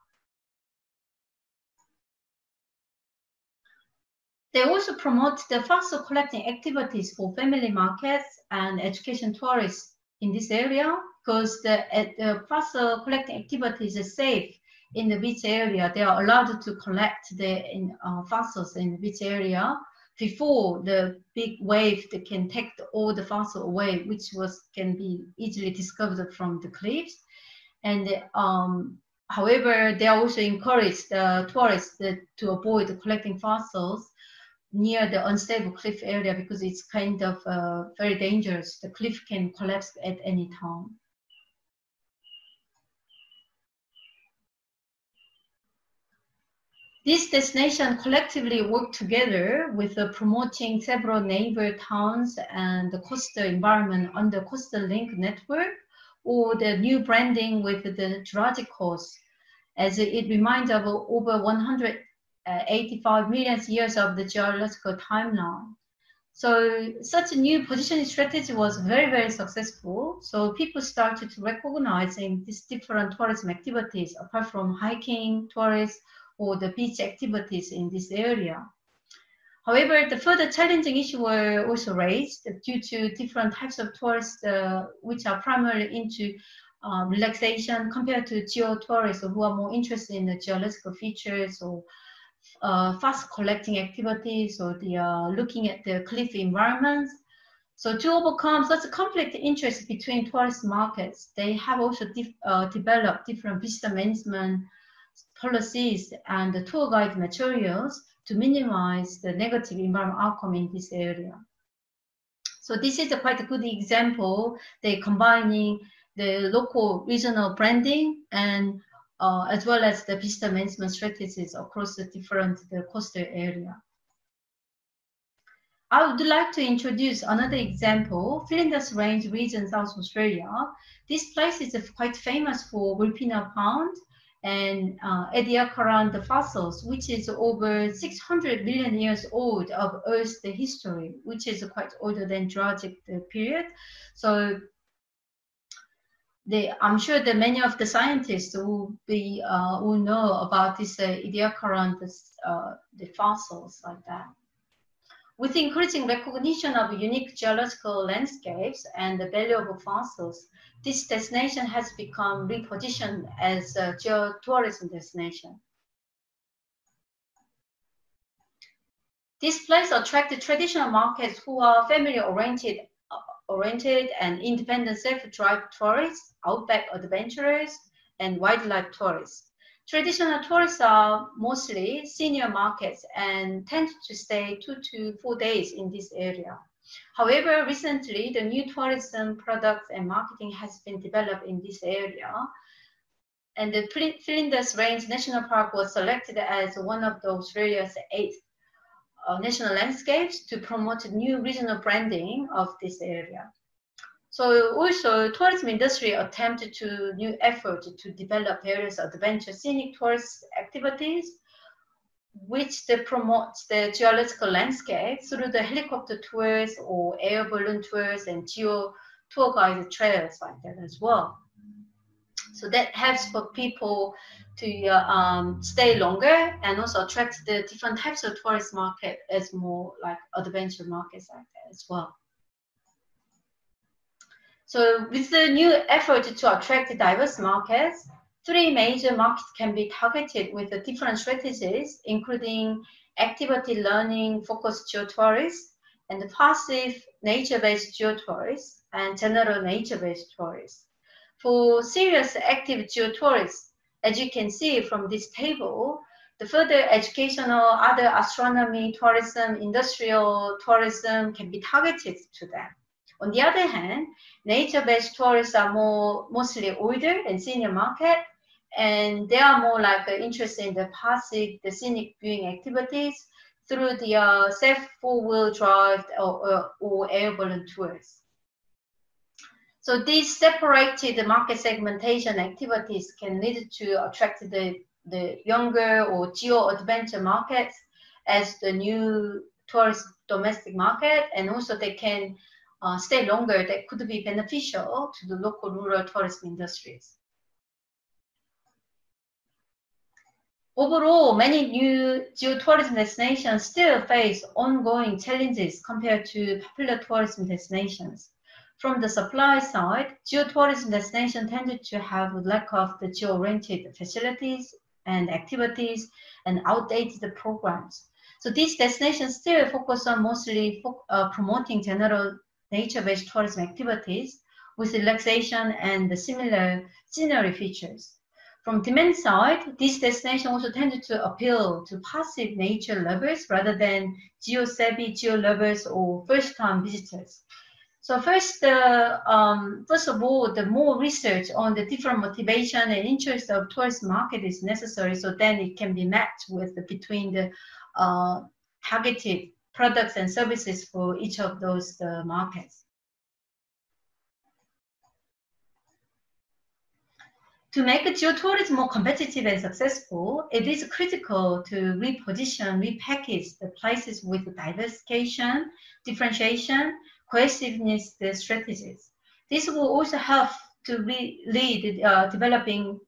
They also promote the fossil collecting activities for family markets and education tourists in this area because the, uh, the fossil collecting activities are safe in the beach area, they are allowed to collect the in, uh, fossils in beach area before the big wave that can take all the fossil away, which was can be easily discovered from the cliffs. And um, however, they also encourage the tourists to avoid collecting fossils near the unstable cliff area because it's kind of uh, very dangerous. The cliff can collapse at any time. These destinations collectively work together with promoting several neighbor towns and the coastal environment on the Coastal Link network or the new branding with the Jurassic Coast as it reminds of over 185 million years of the geological timeline. So such a new positioning strategy was very, very successful. So people started to recognizing these different tourism activities apart from hiking, tourists, or the beach activities in this area. However, the further challenging issues were also raised due to different types of tourists uh, which are primarily into um, relaxation compared to geotourists who are more interested in the geological features or uh, fast collecting activities or the uh, looking at the cliff environments. So to overcome such a conflict interest between tourist markets, they have also uh, developed different visitor management policies and the tour guide materials to minimize the negative environmental outcome in this area. So this is a quite a good example. They're combining the local regional branding and uh, as well as the visitor management strategies across the different the coastal area. I would like to introduce another example, Flinders Range region, South Australia. This place is quite famous for Vulpina Pond and uh, Ediacaran the fossils, which is over 600 million years old of Earth's history, which is quite older than Jurassic period. So they, I'm sure that many of the scientists will be uh, will know about this uh, Ediacaran, uh, the fossils like that. With increasing recognition of unique geological landscapes and the valuable fossils, this destination has become repositioned as a geotourism destination. This place attracted traditional markets who are family-oriented oriented and independent self-drive tourists, outback adventurers, and wildlife tourists. Traditional tourists are mostly senior markets and tend to stay two to four days in this area. However, recently the new tourism products and marketing has been developed in this area. And the Flinders Range National Park was selected as one of the Australia's eight uh, national landscapes to promote new regional branding of this area. So also tourism industry attempted to new effort to develop various adventure scenic tourist activities which they promote the geological landscape through the helicopter tours or air balloon tours and geo tour guided trails like that as well. So that helps for people to uh, um, stay longer and also attract the different types of tourist market as more like adventure markets like that as well. So with the new effort to attract diverse markets, three major markets can be targeted with different strategies, including activity learning focused geotourists and passive nature-based geotourists and general nature-based tourists. For serious active geotourists, as you can see from this table, the further educational, other astronomy, tourism, industrial tourism can be targeted to them. On the other hand, nature-based tourists are more mostly older and senior market, and they are more like uh, interested in the passive, the scenic viewing activities through the uh, self four-wheel drive or, or, or air balloon tours. So these separated market segmentation activities can lead to attract the, the younger or geo-adventure markets as the new tourist domestic market, and also they can uh, stay longer that could be beneficial to the local rural tourism industries. Overall, many new geotourism destinations still face ongoing challenges compared to popular tourism destinations. From the supply side, geotourism destinations tended to have lack of the geo-oriented facilities and activities and outdated programs. So these destinations still focus on mostly fo uh, promoting general nature-based tourism activities with relaxation and similar scenery features. From the demand side, this destination also tended to appeal to passive nature lovers rather than geo-savvy geo-lovers or first-time visitors. So first, uh, um, first of all, the more research on the different motivation and interest of tourist market is necessary. So then it can be matched with the, between the uh, targeted products and services for each of those uh, markets. To make geotourism more competitive and successful, it is critical to reposition, repackage the places with diversification, differentiation, cohesiveness strategies. This will also help to lead uh, developing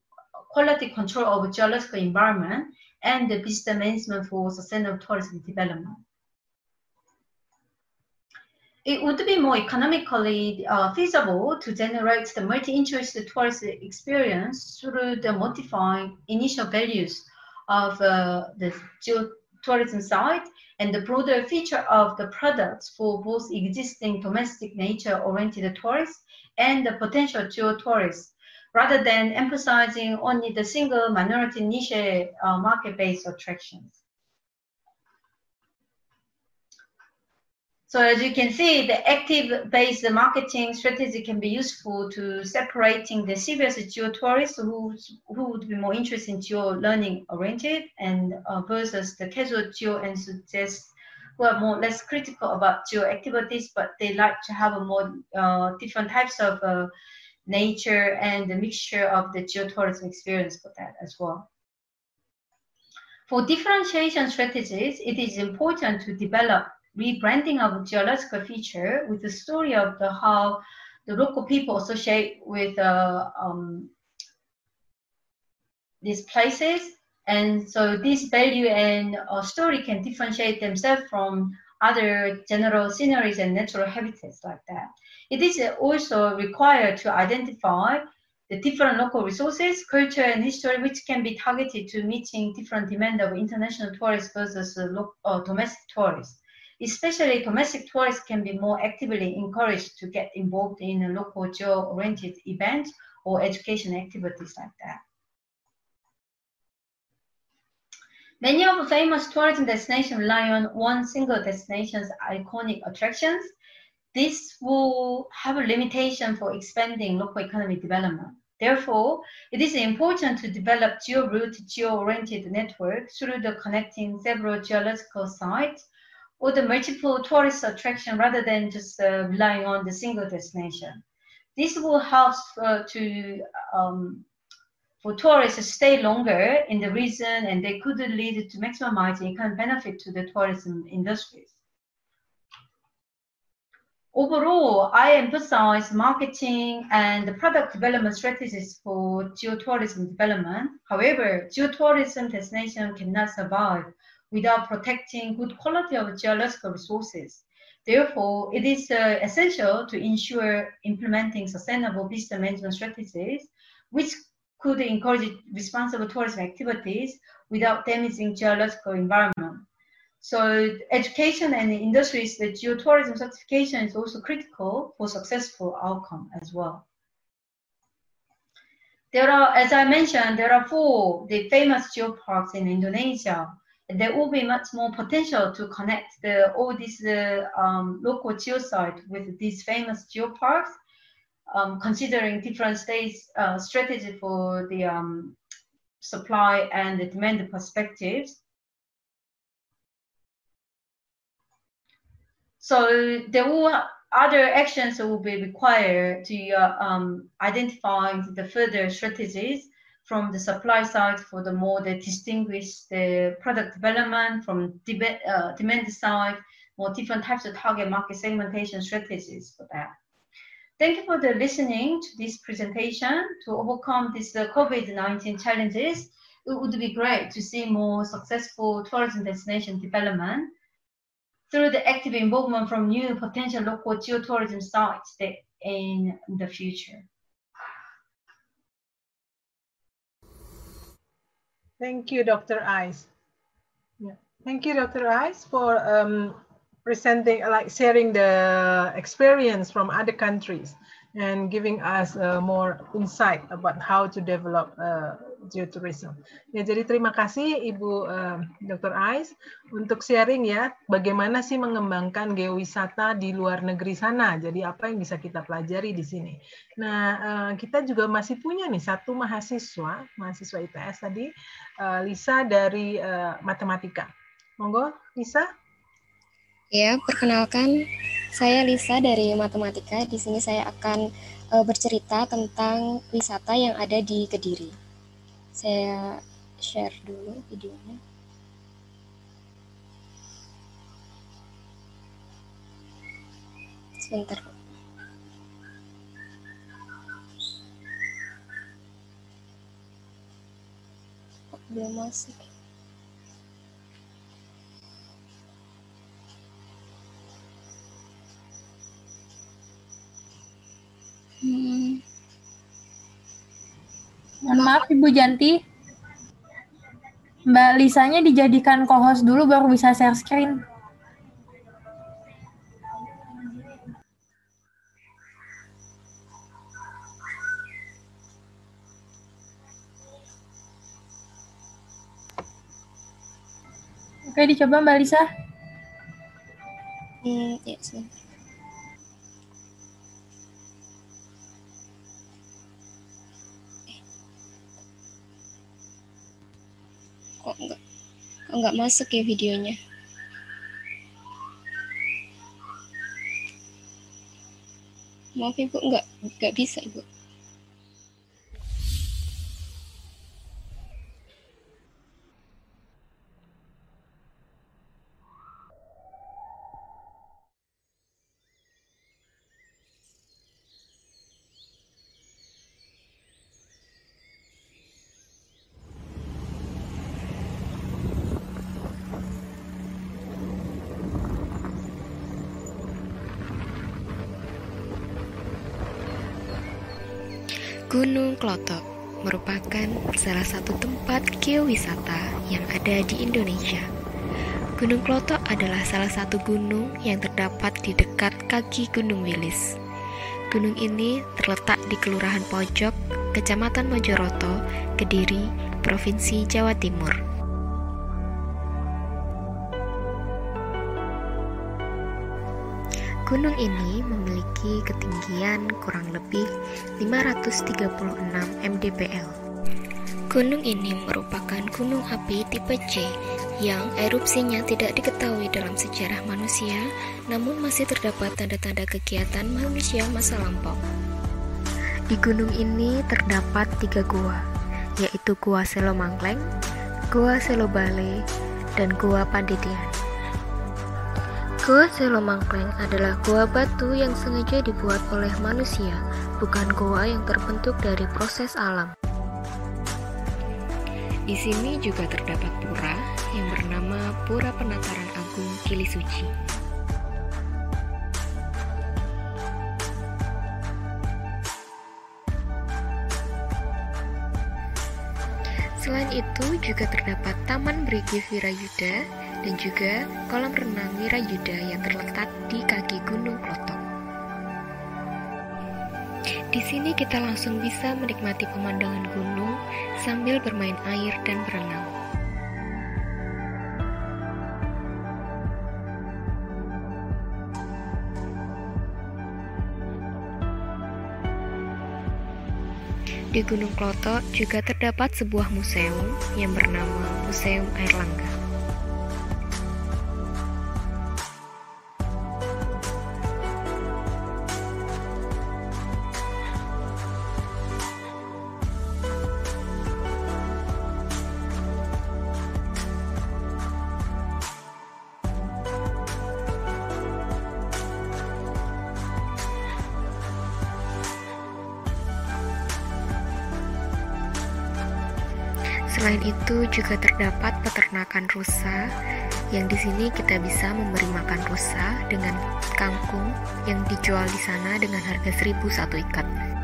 quality control of geological environment and the visitor management for sustainable tourism development it would be more economically uh, feasible to generate the multi-interest tourist experience through the modifying initial values of uh, the tourism site and the broader feature of the products for both existing domestic nature-oriented tourists and the potential geotourists, rather than emphasizing only the single minority niche uh, market-based attractions. So as you can see, the active-based marketing strategy can be useful to separating the serious geo-tourists who, who would be more interested in geo-learning oriented and uh, versus the casual geo-enthusiasts who are more less critical about geo-activities, but they like to have a more uh, different types of uh, nature and the mixture of the geo-tourism experience for that as well. For differentiation strategies, it is important to develop rebranding of geological feature with the story of the how the local people associate with uh, um, these places. And so this value and uh, story can differentiate themselves from other general sceneries and natural habitats like that. It is also required to identify the different local resources, culture, and history, which can be targeted to meeting different demand of international tourists versus uh, uh, domestic tourists. Especially domestic tourists can be more actively encouraged to get involved in local geo-oriented events or education activities like that. Many of the famous tourism destinations rely on one single destination's iconic attractions. This will have a limitation for expanding local economy development. Therefore, it is important to develop geo-route, geo-oriented network through the connecting several geological sites or the multiple tourist attraction rather than just uh, relying on the single destination. This will help uh, to um, for tourists to stay longer in the region and they could lead to maximizing economic benefit to the tourism industries. Overall, I emphasize marketing and the product development strategies for geotourism development. However, geotourism destination cannot survive without protecting good quality of geological resources. Therefore, it is uh, essential to ensure implementing sustainable business management strategies, which could encourage responsible tourism activities without damaging geological environment. So education and industries, the geotourism certification is also critical for successful outcome as well. There are, as I mentioned, there are four the famous geoparks in Indonesia. There will be much more potential to connect the, all these uh, um, local geosites with these famous geoparks um, considering different states' uh, strategy for the um, supply and the demand perspectives. So there will other actions will be required to uh, um, identify the further strategies from the supply side for the more the distinguish the product development from de uh, demand side, more different types of target market segmentation strategies for that. Thank you for the listening to this presentation. To overcome these uh, COVID-19 challenges, it would be great to see more successful tourism destination development through the active involvement from new potential local geotourism sites in the future. Thank you, Dr. Ice. Yeah. Thank you, Dr. Ice, for um, presenting, like sharing the experience from other countries and giving us uh, more insight about how to develop uh, geotourism. Ya, jadi terima kasih Ibu uh, Dr. Ais untuk sharing ya bagaimana sih mengembangkan geowisata di luar negeri sana. Jadi apa yang bisa kita pelajari di sini. Nah, uh, kita juga masih punya nih satu mahasiswa, mahasiswa ITS tadi, uh, Lisa dari uh, matematika. Monggo, Lisa. Ya, perkenalkan saya Lisa dari Matematika. Di sini saya akan bercerita tentang wisata yang ada di Kediri. Saya share dulu videonya. Sebentar. belum masuk? Hmm. Mohon maaf Ibu Janti. Mbak Lisanya dijadikan co-host dulu baru bisa share screen. Oke, dicoba Mbak Lisa. Hmm, ya, sebentar. kok nggak kok nggak masuk ya videonya. Maaf ibu nggak nggak bisa ibu Gunung Klotok merupakan salah satu tempat geowisata yang ada di Indonesia. Gunung Klotok adalah salah satu gunung yang terdapat di dekat kaki Gunung Wilis. Gunung ini terletak di Kelurahan Pojok, Kecamatan Mojoroto, Kediri, Provinsi Jawa Timur. Gunung ini memiliki ketinggian kurang lebih 536 mdpl. Gunung ini merupakan gunung api tipe C yang erupsinya tidak diketahui dalam sejarah manusia, namun masih terdapat tanda-tanda kegiatan manusia masa lampau. Di gunung ini terdapat tiga gua, yaitu Gua Selo Mangkleng, Gua Selo Bale, dan Gua Pandidian. Gua Selo Mangkleng adalah gua batu yang sengaja dibuat oleh manusia, bukan gua yang terbentuk dari proses alam. Di sini juga terdapat pura yang bernama Pura Penataran Agung Kili Suci. Selain itu juga terdapat Taman Brigi Virayuda dan juga kolam renang Wirayuda yang terletak di kaki Gunung Klotok. Di sini kita langsung bisa menikmati pemandangan gunung sambil bermain air dan berenang. Di Gunung Klotok juga terdapat sebuah museum yang bernama Museum Airlangga. Selain juga terdapat peternakan rusa yang di sini kita bisa memberi makan rusa dengan kangkung yang dijual di sana dengan harga 1000 satu ikat.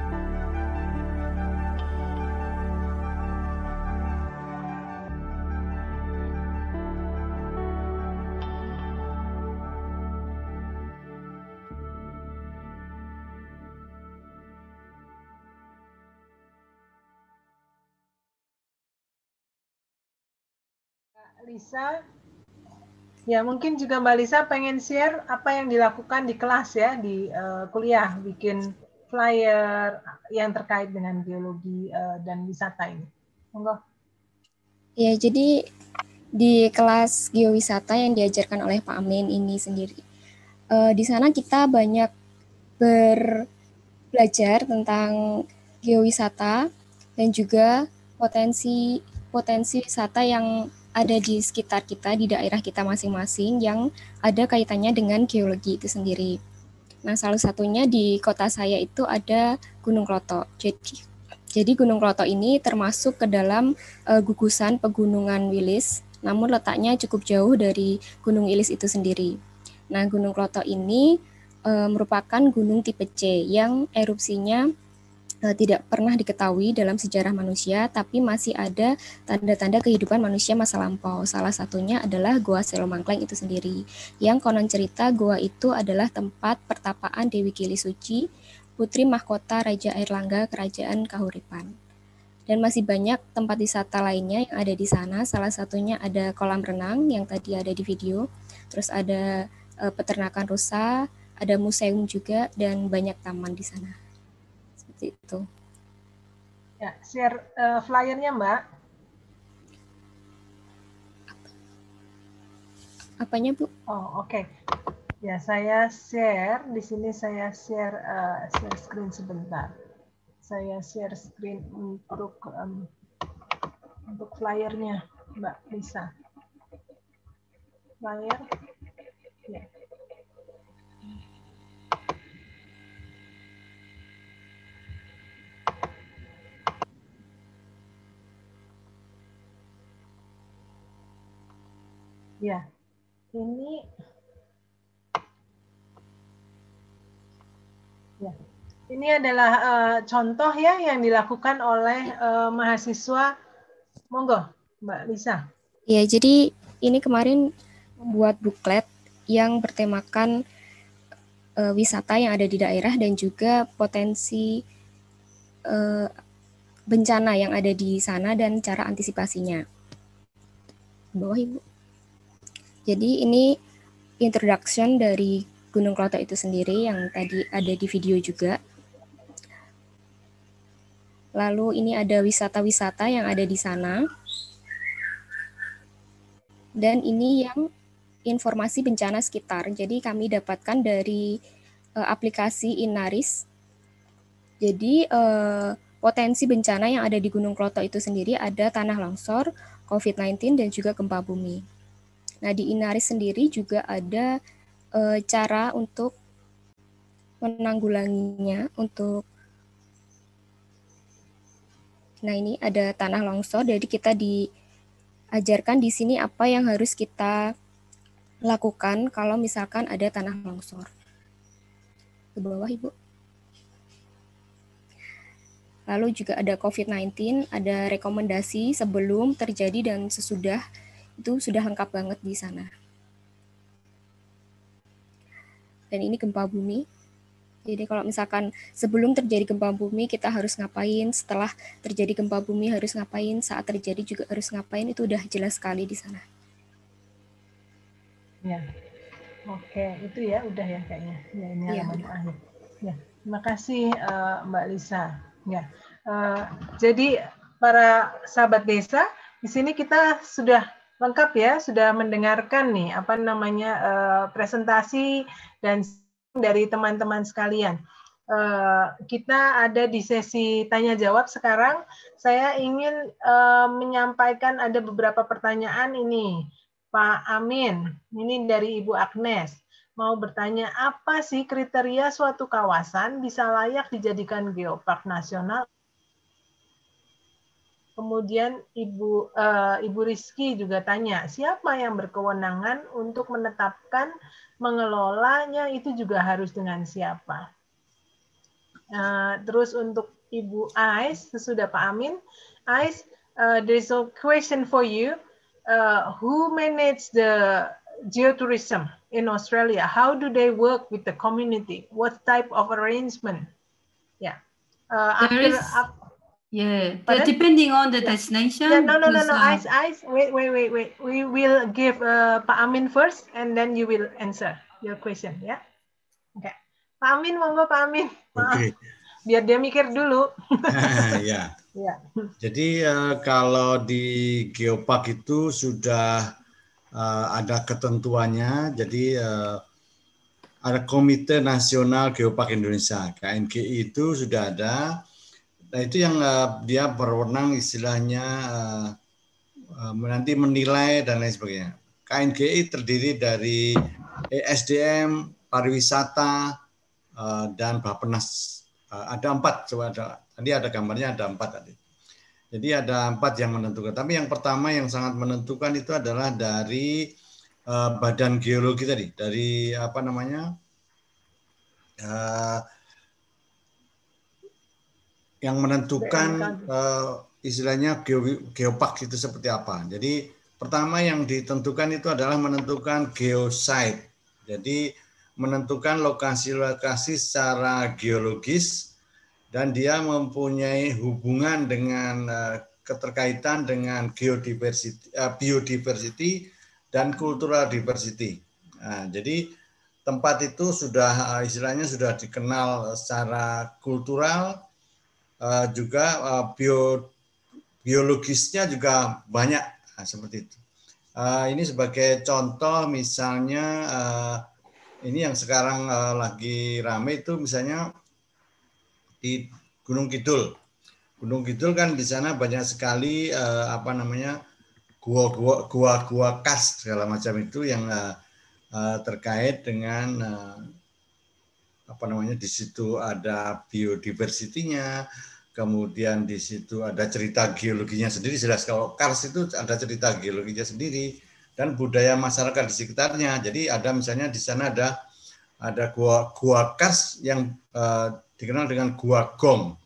Lisa, ya mungkin juga Mbak Lisa pengen share apa yang dilakukan di kelas ya di uh, kuliah, bikin flyer yang terkait dengan geologi uh, dan wisata ini. Monggo. Ya, jadi di kelas geowisata yang diajarkan oleh Pak Amin ini sendiri, uh, di sana kita banyak ber belajar tentang geowisata dan juga potensi potensi wisata yang ada di sekitar kita, di daerah kita masing-masing yang ada kaitannya dengan geologi itu sendiri. Nah, salah satunya di kota saya itu ada Gunung Kloto. Jadi, jadi Gunung Kloto ini termasuk ke dalam uh, gugusan pegunungan Wilis, namun letaknya cukup jauh dari Gunung Wilis itu sendiri. Nah, Gunung Kloto ini uh, merupakan gunung tipe C yang erupsinya tidak pernah diketahui dalam sejarah manusia, tapi masih ada tanda-tanda kehidupan manusia masa lampau. Salah satunya adalah Goa Selomangkleng itu sendiri, yang konon cerita goa itu adalah tempat pertapaan Dewi Kili Suci, putri mahkota Raja Airlangga Kerajaan Kahuripan. Dan masih banyak tempat wisata lainnya yang ada di sana. Salah satunya ada kolam renang yang tadi ada di video, terus ada uh, peternakan rusa, ada museum juga, dan banyak taman di sana seperti itu. Ya, share uh, flyernya Mbak. Apanya Bu? Oh oke. Okay. Ya saya share di sini saya share uh, share screen sebentar. Saya share screen untuk um, untuk flyernya Mbak Lisa. Flyer. Ya, ini ya, ini adalah uh, contoh ya yang dilakukan oleh uh, mahasiswa. Monggo, Mbak Lisa. Ya, jadi ini kemarin membuat buklet yang bertemakan uh, wisata yang ada di daerah dan juga potensi uh, bencana yang ada di sana dan cara antisipasinya. Bawah Ibu. Jadi ini introduction dari Gunung Kloto itu sendiri yang tadi ada di video juga. Lalu ini ada wisata-wisata yang ada di sana. Dan ini yang informasi bencana sekitar. Jadi kami dapatkan dari uh, aplikasi Inaris. Jadi uh, potensi bencana yang ada di Gunung Kloto itu sendiri ada tanah longsor, COVID-19 dan juga gempa bumi. Nah, di Inaris sendiri juga ada uh, cara untuk menanggulanginya untuk Nah, ini ada tanah longsor jadi kita diajarkan di sini apa yang harus kita lakukan kalau misalkan ada tanah longsor. Ke bawah, Ibu. Lalu juga ada COVID-19, ada rekomendasi sebelum terjadi dan sesudah itu sudah lengkap banget di sana. dan ini gempa bumi. Jadi kalau misalkan sebelum terjadi gempa bumi kita harus ngapain, setelah terjadi gempa bumi harus ngapain, saat terjadi juga harus ngapain itu udah jelas sekali di sana. Ya, oke itu ya udah ya kayaknya. Ya ini ya. akhir. Ya, terima kasih uh, Mbak Lisa. Ya, uh, jadi para sahabat desa di sini kita sudah lengkap ya, sudah mendengarkan nih apa namanya uh, presentasi dan dari teman-teman sekalian. Uh, kita ada di sesi tanya jawab sekarang. Saya ingin uh, menyampaikan ada beberapa pertanyaan ini, Pak Amin. Ini dari Ibu Agnes. Mau bertanya apa sih kriteria suatu kawasan bisa layak dijadikan geopark nasional Kemudian Ibu uh, Ibu Rizky juga tanya, siapa yang berkewenangan untuk menetapkan mengelolanya itu juga harus dengan siapa? Uh, terus untuk Ibu Ais, sesudah Pak Amin, Ais, uh, there's a question for you. Uh, who manage the geotourism in Australia? How do they work with the community? What type of arrangement? Yeah. Uh, after, is... after Yeah, depending on the destination. Yeah, no, no, no, no. Uh, ice, ice. Wait, wait, wait, wait. We will give uh, Pak Amin first, and then you will answer your question. Ya. Yeah? Oke. Okay. Pak Amin, monggo Pak Amin. Oke. Okay. Biar dia mikir dulu. ya. ya. Jadi uh, kalau di Geopark itu sudah uh, ada ketentuannya. Jadi uh, ada Komite Nasional Geopark Indonesia (KNGI) itu sudah ada Nah itu yang uh, dia berwenang istilahnya uh, uh, nanti menilai dan lain sebagainya. KNGI terdiri dari ESDM, pariwisata, uh, dan Bapenas. Uh, ada empat, coba ada, tadi ada gambarnya ada empat tadi. Jadi ada empat yang menentukan. Tapi yang pertama yang sangat menentukan itu adalah dari uh, badan geologi tadi, dari apa namanya? Yang menentukan uh, istilahnya geo, geopark itu seperti apa. Jadi pertama yang ditentukan itu adalah menentukan geosite. Jadi menentukan lokasi-lokasi secara geologis dan dia mempunyai hubungan dengan uh, keterkaitan dengan geodiversity, uh, biodiversity dan cultural diversity. Nah, jadi tempat itu sudah istilahnya sudah dikenal secara kultural, uh, juga uh, bio biologisnya juga banyak nah, seperti itu. Uh, ini sebagai contoh misalnya ini yang sekarang lagi rame itu misalnya di Gunung Kidul. Gunung Kidul kan di sana banyak sekali apa namanya gua-gua gua-gua khas segala macam itu yang terkait dengan apa namanya di situ ada biodiversitinya, kemudian di situ ada cerita geologinya sendiri jelas kalau Kars itu ada cerita geologinya sendiri dan budaya masyarakat di sekitarnya jadi ada misalnya di sana ada ada gua gua kars yang uh, dikenal dengan gua gong.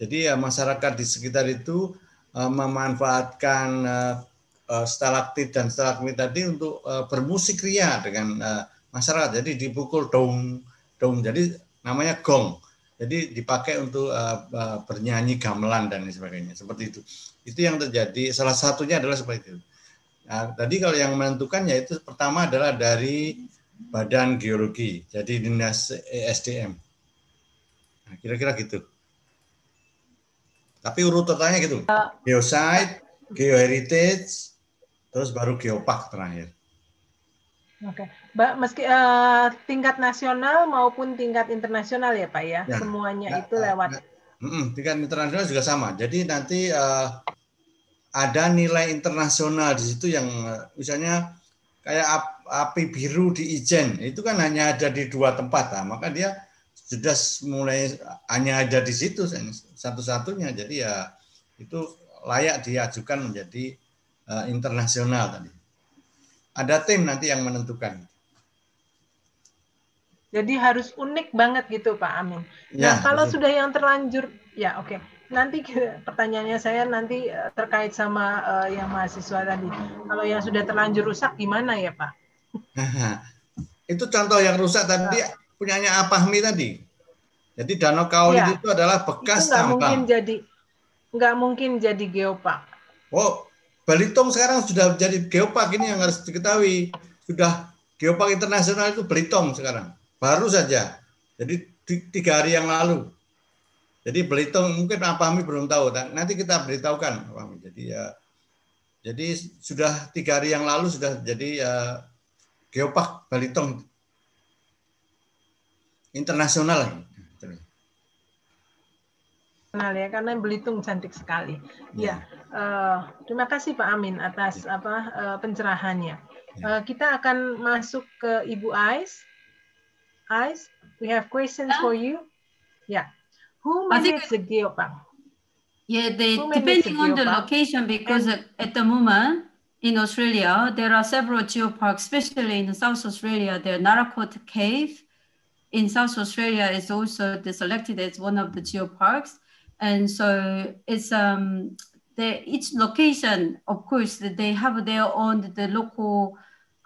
Jadi ya masyarakat di sekitar itu uh, memanfaatkan uh, stalaktit dan stalagmit tadi untuk uh, bermusik ria dengan uh, masyarakat. Jadi dipukul dong dong. Jadi namanya gong. Jadi dipakai untuk uh, uh, bernyanyi gamelan dan sebagainya. Seperti itu. Itu yang terjadi. Salah satunya adalah seperti itu. Nah, tadi kalau yang menentukan yaitu pertama adalah dari Badan Geologi, jadi Dinas ESDM. Nah, kira-kira gitu. Tapi urutannya gitu. Geosite, Geoheritage, terus baru Geopark terakhir. Oke, Mbak, meski uh, tingkat nasional maupun tingkat internasional ya Pak ya, ya. Semuanya ya, itu lewat. Ya, tingkat internasional juga sama. Jadi nanti uh, ada nilai internasional di situ yang misalnya kayak api biru di Ijen itu kan hanya ada di dua tempat nah, maka dia sudah mulai hanya ada di situ satu-satunya. Jadi ya itu layak diajukan menjadi uh, internasional tadi. Ada tim nanti yang menentukan jadi harus unik banget gitu Pak Amin ya, nah kalau betul. sudah yang terlanjur ya oke okay. nanti pertanyaannya saya nanti eh, terkait sama uh, yang mahasiswa tadi kalau yang sudah terlanjur rusak gimana ya Pak itu contoh yang rusak tadi nah. punyanya Apahmi tadi. Jadi Danau Kaoli ya. itu adalah bekas itu nggak mungkin jadi nggak mungkin jadi geopark. Oh, Belitung sekarang sudah jadi geopark ini yang harus diketahui. Sudah geopark internasional itu Belitung sekarang. Baru saja. Jadi tiga hari yang lalu. Jadi Belitung mungkin Apahmi belum tahu. Nanti kita beritahukan. Jadi ya, jadi sudah tiga hari yang lalu sudah jadi ya, Geopark Balitong internasional Kenal ya karena Belitung cantik sekali. Ya, ya uh, terima kasih Pak Amin atas ya. apa uh, pencerahannya. Ya. Uh, kita akan masuk ke Ibu Ais. Ais, we have questions for you. Yeah, who manages the geopark? Yeah, they, depending the on the location because and, at the moment in Australia, there are several geoparks, especially in South Australia. The Narakot Cave in South Australia is also selected as one of the geoparks. And so it's um, the, each location, of course, they have their own the local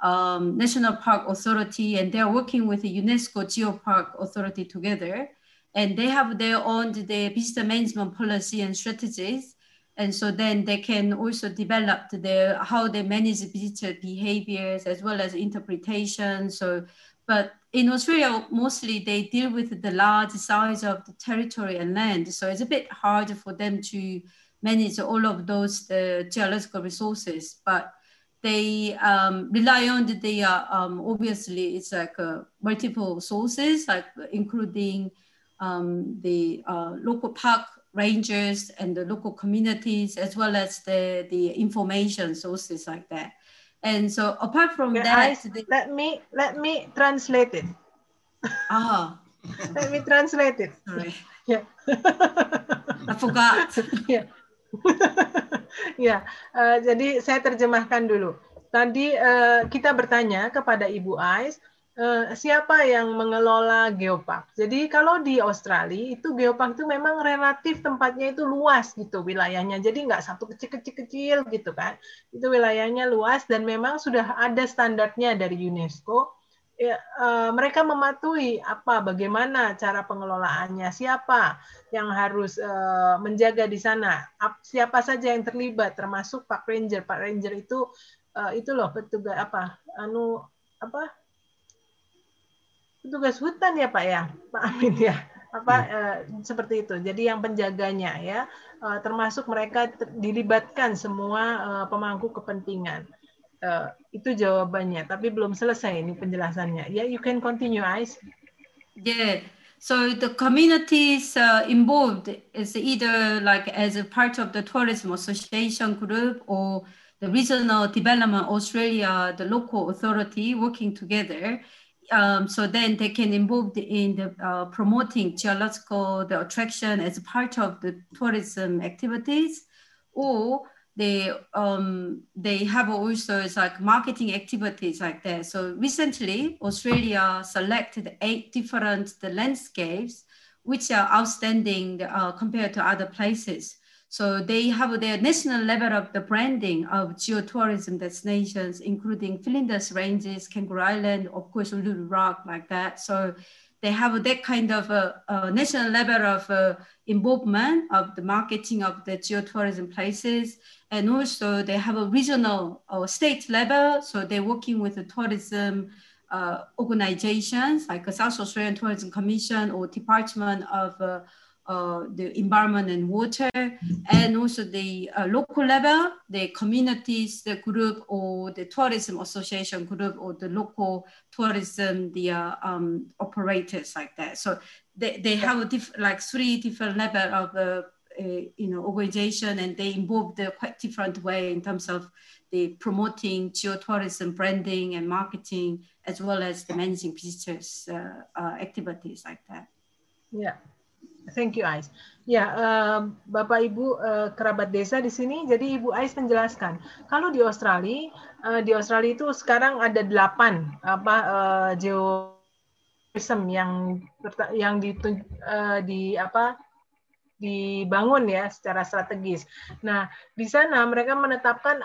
um, national park authority, and they're working with the UNESCO Geopark Authority together, and they have their own the visitor management policy and strategies. And so then they can also develop the how they manage visitor behaviors as well as interpretation. So but in australia mostly they deal with the large size of the territory and land. So it's a bit hard for them to manage all of those geological resources. But they um, rely on the uh, um, obviously it's like uh, multiple sources like including um, the uh, local park rangers and the local communities, as well as the, the information sources like that. And so apart from that, I, the, let me let me translate it. Ah, let me translate it. Sorry. Yeah. I forgot. yeah. ya, uh, jadi saya terjemahkan dulu. Tadi uh, kita bertanya kepada Ibu Ais, Uh, siapa yang mengelola geopark. Jadi kalau di Australia itu geopark itu memang relatif tempatnya itu luas gitu wilayahnya. Jadi nggak satu kecil-kecil-kecil gitu kan. Itu wilayahnya luas dan memang sudah ada standarnya dari UNESCO. Ya, uh, mereka mematuhi apa bagaimana cara pengelolaannya, siapa yang harus uh, menjaga di sana, siapa saja yang terlibat termasuk Pak Ranger. Pak Ranger itu uh, itu loh petugas apa anu apa petugas hutan ya Pak ya, Pak Amin ya, apa hmm. eh, seperti itu. Jadi yang penjaganya ya, eh, termasuk mereka dilibatkan semua eh, pemangku kepentingan. Eh, itu jawabannya, tapi belum selesai ini penjelasannya. Yeah, you can continue, Ais. Yeah. So the communities uh, involved is either like as a part of the tourism association group or the regional development Australia, the local authority working together. um, so then they can involve in the uh, promoting geological the attraction as part of the tourism activities or they um, they have also it's like marketing activities like that. So recently, Australia selected eight different the landscapes which are outstanding uh, compared to other places. So they have their national level of the branding of geotourism destinations, including Flinders Ranges, Kangaroo Island, of course, Little Rock, like that. So they have that kind of a, a national level of uh, involvement of the marketing of the geotourism places. And also they have a regional or state level. So they're working with the tourism uh, organizations like the South Australian Tourism Commission or Department of uh, uh, the environment and water, and also the uh, local level, the communities, the group, or the tourism association group, or the local tourism, the uh, um, operators like that. So they, they have a diff- like three different level of uh, you know organization, and they involve the quite different way in terms of the promoting geotourism branding and marketing, as well as the managing visitors uh, activities like that. Yeah. Thank you, Ais. Ya, uh, Bapak Ibu uh, kerabat desa di sini, jadi Ibu Ais menjelaskan, kalau di Australia, uh, di Australia itu sekarang ada delapan apa uh, geoism yang yang di, uh, di apa dibangun ya secara strategis. Nah, di sana mereka menetapkan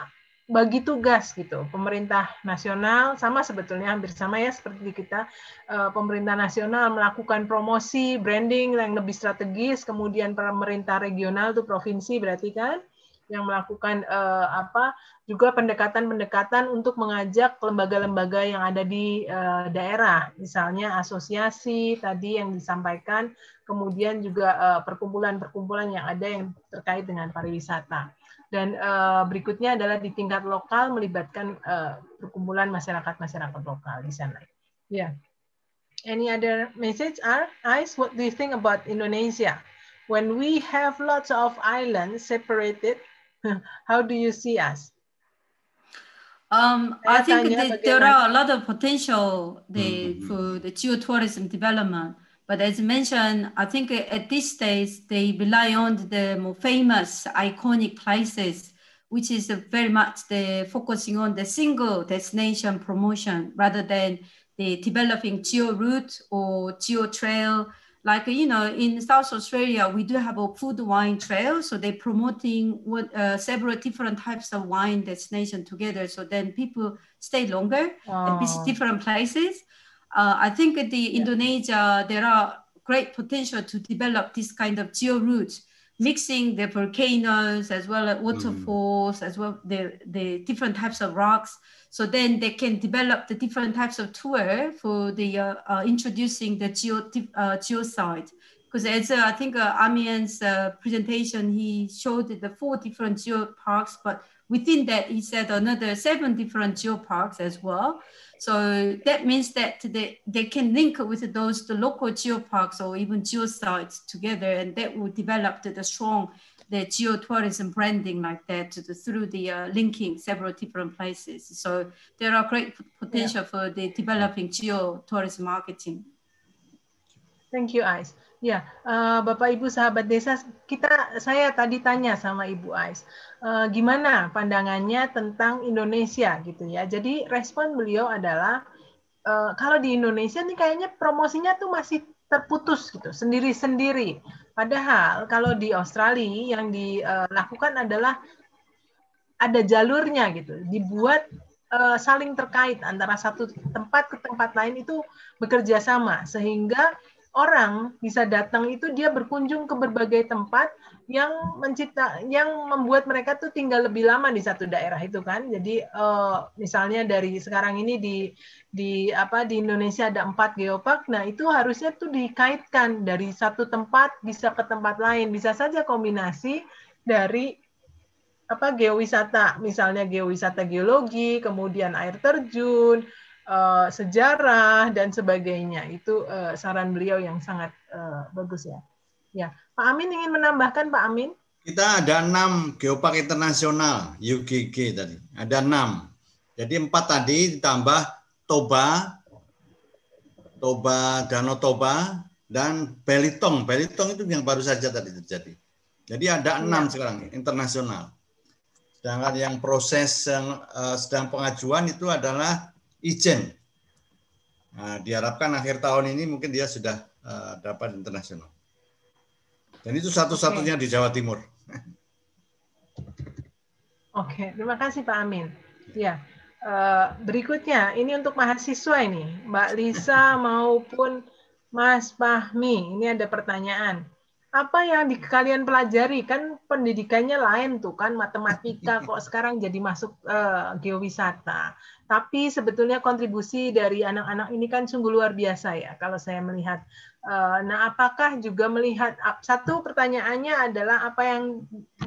bagi tugas gitu. Pemerintah nasional sama sebetulnya hampir sama ya seperti kita eh, pemerintah nasional melakukan promosi branding yang lebih strategis, kemudian pemerintah regional tuh provinsi berarti kan yang melakukan uh, apa juga pendekatan-pendekatan untuk mengajak lembaga-lembaga yang ada di uh, daerah, misalnya asosiasi tadi yang disampaikan, kemudian juga perkumpulan-perkumpulan uh, yang ada yang terkait dengan pariwisata. Dan berikutnya adalah di tingkat lokal melibatkan perkumpulan masyarakat-masyarakat lokal di sana. Ya. Yeah. Any other message, Ais? What do you think about Indonesia? When we have lots of islands separated, how do you see us? Um, I think that there are a lot of potential the, mm -hmm. for the geotourism development. But as mentioned, I think at this stage, they rely on the more famous, iconic places, which is very much the focusing on the single destination promotion rather than the developing geo route or geo trail. Like, you know, in South Australia, we do have a food wine trail. So they're promoting what, uh, several different types of wine destination together. So then people stay longer oh. and visit different places uh, I think the yeah. Indonesia, there are great potential to develop this kind of geo routes, mixing the volcanoes as well as waterfalls, mm. as well the, the different types of rocks. So then they can develop the different types of tour for the uh, uh, introducing the geo uh, geosite. Because as uh, I think uh, Amian's uh, presentation, he showed the four different geoparks, but within that, he said another seven different geoparks as well. So that means that they, they can link with those the local geoparks or even geosites together, and that will develop the, the strong the geotourism branding like that the, through the uh, linking several different places. So there are great potential yeah. for the developing geotourism marketing. Thank you, Ais. Ya, uh, Bapak Ibu sahabat desa, kita saya tadi tanya sama Ibu Ais, uh, gimana pandangannya tentang Indonesia gitu ya. Jadi respon beliau adalah uh, kalau di Indonesia nih kayaknya promosinya tuh masih terputus gitu, sendiri-sendiri. Padahal kalau di Australia yang dilakukan adalah ada jalurnya gitu, dibuat uh, saling terkait antara satu tempat ke tempat lain itu bekerja sama. Sehingga orang bisa datang itu dia berkunjung ke berbagai tempat yang mencipta yang membuat mereka tuh tinggal lebih lama di satu daerah itu kan. Jadi uh, misalnya dari sekarang ini di di apa di Indonesia ada empat geopark. Nah itu harusnya tuh dikaitkan. Dari satu tempat bisa ke tempat lain. Bisa saja kombinasi dari apa geowisata. Misalnya geowisata geologi kemudian air terjun uh, sejarah dan sebagainya. Itu uh, saran beliau yang sangat uh, bagus ya. Ya, Pak Amin ingin menambahkan Pak Amin? Kita ada enam geopark internasional UGG tadi. Ada enam. Jadi empat tadi ditambah Toba, Toba, Danau Toba, dan Belitung. Belitung itu yang baru saja tadi terjadi. Jadi ada enam ya. sekarang internasional. Sedangkan yang proses yang uh, sedang pengajuan itu adalah izin. Nah, diharapkan akhir tahun ini mungkin dia sudah uh, dapat internasional. Dan itu satu-satunya okay. di Jawa Timur. Oke, terima kasih Pak Amin. Ya, uh, berikutnya ini untuk mahasiswa ini, Mbak Lisa maupun Mas Fahmi. Ini ada pertanyaan apa yang di kalian pelajari? Kan pendidikannya lain tuh kan matematika kok sekarang jadi masuk uh, geowisata. Tapi sebetulnya kontribusi dari anak-anak ini kan sungguh luar biasa ya kalau saya melihat. Uh, nah apakah juga melihat satu pertanyaannya adalah apa yang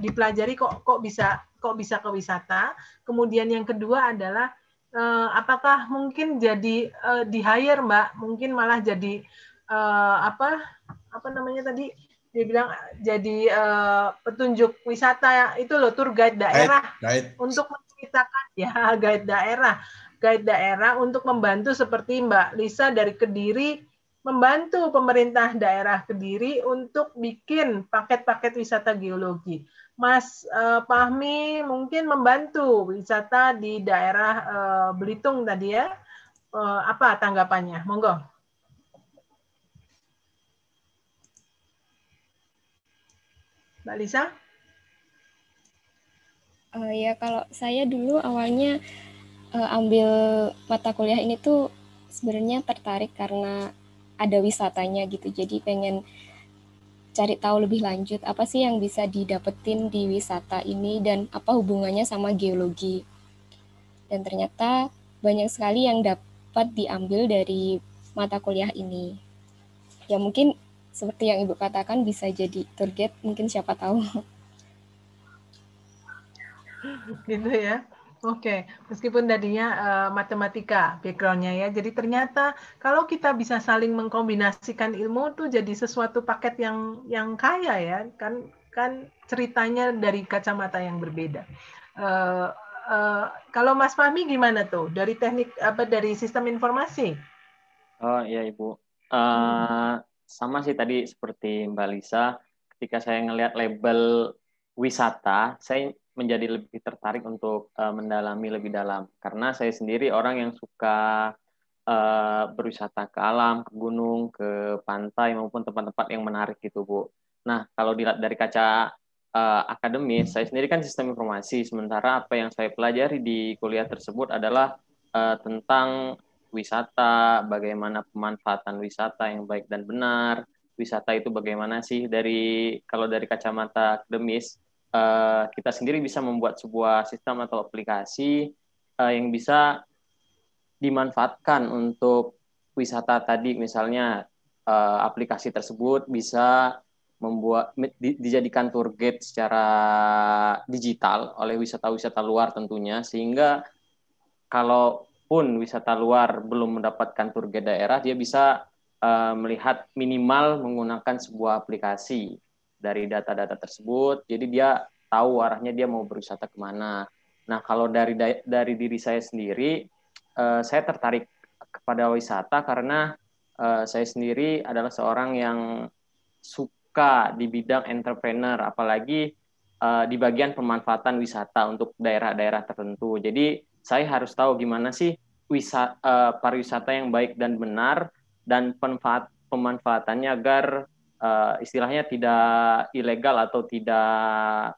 dipelajari kok kok bisa kok bisa ke wisata? Kemudian yang kedua adalah uh, apakah mungkin jadi uh, di hire mbak? Mungkin malah jadi uh, apa apa namanya tadi dia bilang jadi uh, petunjuk wisata itu loh tour guide daerah guide, guide. untuk menceritakan ya guide daerah guide daerah untuk membantu seperti Mbak Lisa dari Kediri membantu pemerintah daerah Kediri untuk bikin paket-paket wisata geologi. Mas uh, Pahmi mungkin membantu wisata di daerah uh, Belitung tadi ya. Uh, apa tanggapannya? Monggo. Mbak Lisa? Uh, ya kalau saya dulu awalnya uh, ambil mata kuliah ini tuh sebenarnya tertarik karena ada wisatanya gitu. Jadi pengen cari tahu lebih lanjut apa sih yang bisa didapetin di wisata ini dan apa hubungannya sama geologi. Dan ternyata banyak sekali yang dapat diambil dari mata kuliah ini. Ya mungkin seperti yang Ibu katakan bisa jadi target mungkin siapa tahu. Gitu ya. Oke, meskipun tadinya uh, matematika backgroundnya ya, jadi ternyata kalau kita bisa saling mengkombinasikan ilmu tuh jadi sesuatu paket yang yang kaya ya, kan kan ceritanya dari kacamata yang berbeda. Uh, uh, kalau Mas Fahmi gimana tuh dari teknik apa dari sistem informasi? Oh iya Ibu, uh, hmm sama sih tadi seperti Mbak Lisa, ketika saya ngelihat label wisata, saya menjadi lebih tertarik untuk uh, mendalami lebih dalam karena saya sendiri orang yang suka uh, berwisata ke alam, ke gunung, ke pantai maupun tempat-tempat yang menarik gitu Bu. Nah kalau dilihat dari kaca uh, akademis, saya sendiri kan sistem informasi, sementara apa yang saya pelajari di kuliah tersebut adalah uh, tentang wisata, bagaimana pemanfaatan wisata yang baik dan benar, wisata itu bagaimana sih dari kalau dari kacamata akademis uh, kita sendiri bisa membuat sebuah sistem atau aplikasi uh, yang bisa dimanfaatkan untuk wisata tadi. Misalnya uh, aplikasi tersebut bisa membuat di, dijadikan guide secara digital oleh wisata-wisata luar tentunya. Sehingga kalau pun wisata luar belum mendapatkan tour guide daerah, dia bisa uh, melihat minimal menggunakan sebuah aplikasi dari data-data tersebut. Jadi dia tahu arahnya dia mau berwisata ke mana. Nah kalau dari dari diri saya sendiri, uh, saya tertarik kepada wisata karena uh, saya sendiri adalah seorang yang suka di bidang entrepreneur, apalagi uh, di bagian pemanfaatan wisata untuk daerah-daerah tertentu. Jadi saya harus tahu gimana sih wisata, uh, eh, pariwisata yang baik dan benar dan pemanfaat pemanfaatannya agar uh, istilahnya tidak ilegal atau tidak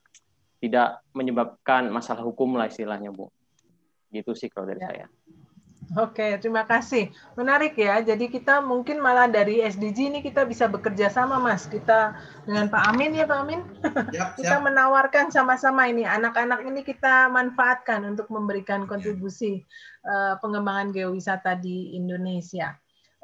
tidak menyebabkan masalah hukum lah istilahnya Bu. Gitu sih kalau dari ya. saya. Oke, terima kasih. Menarik ya. Jadi kita mungkin malah dari SDG ini kita bisa bekerja sama, Mas. Kita dengan Pak Amin ya, Pak Amin. Siap, kita menawarkan sama-sama ini anak-anak ini kita manfaatkan untuk memberikan kontribusi uh, pengembangan geowisata di Indonesia.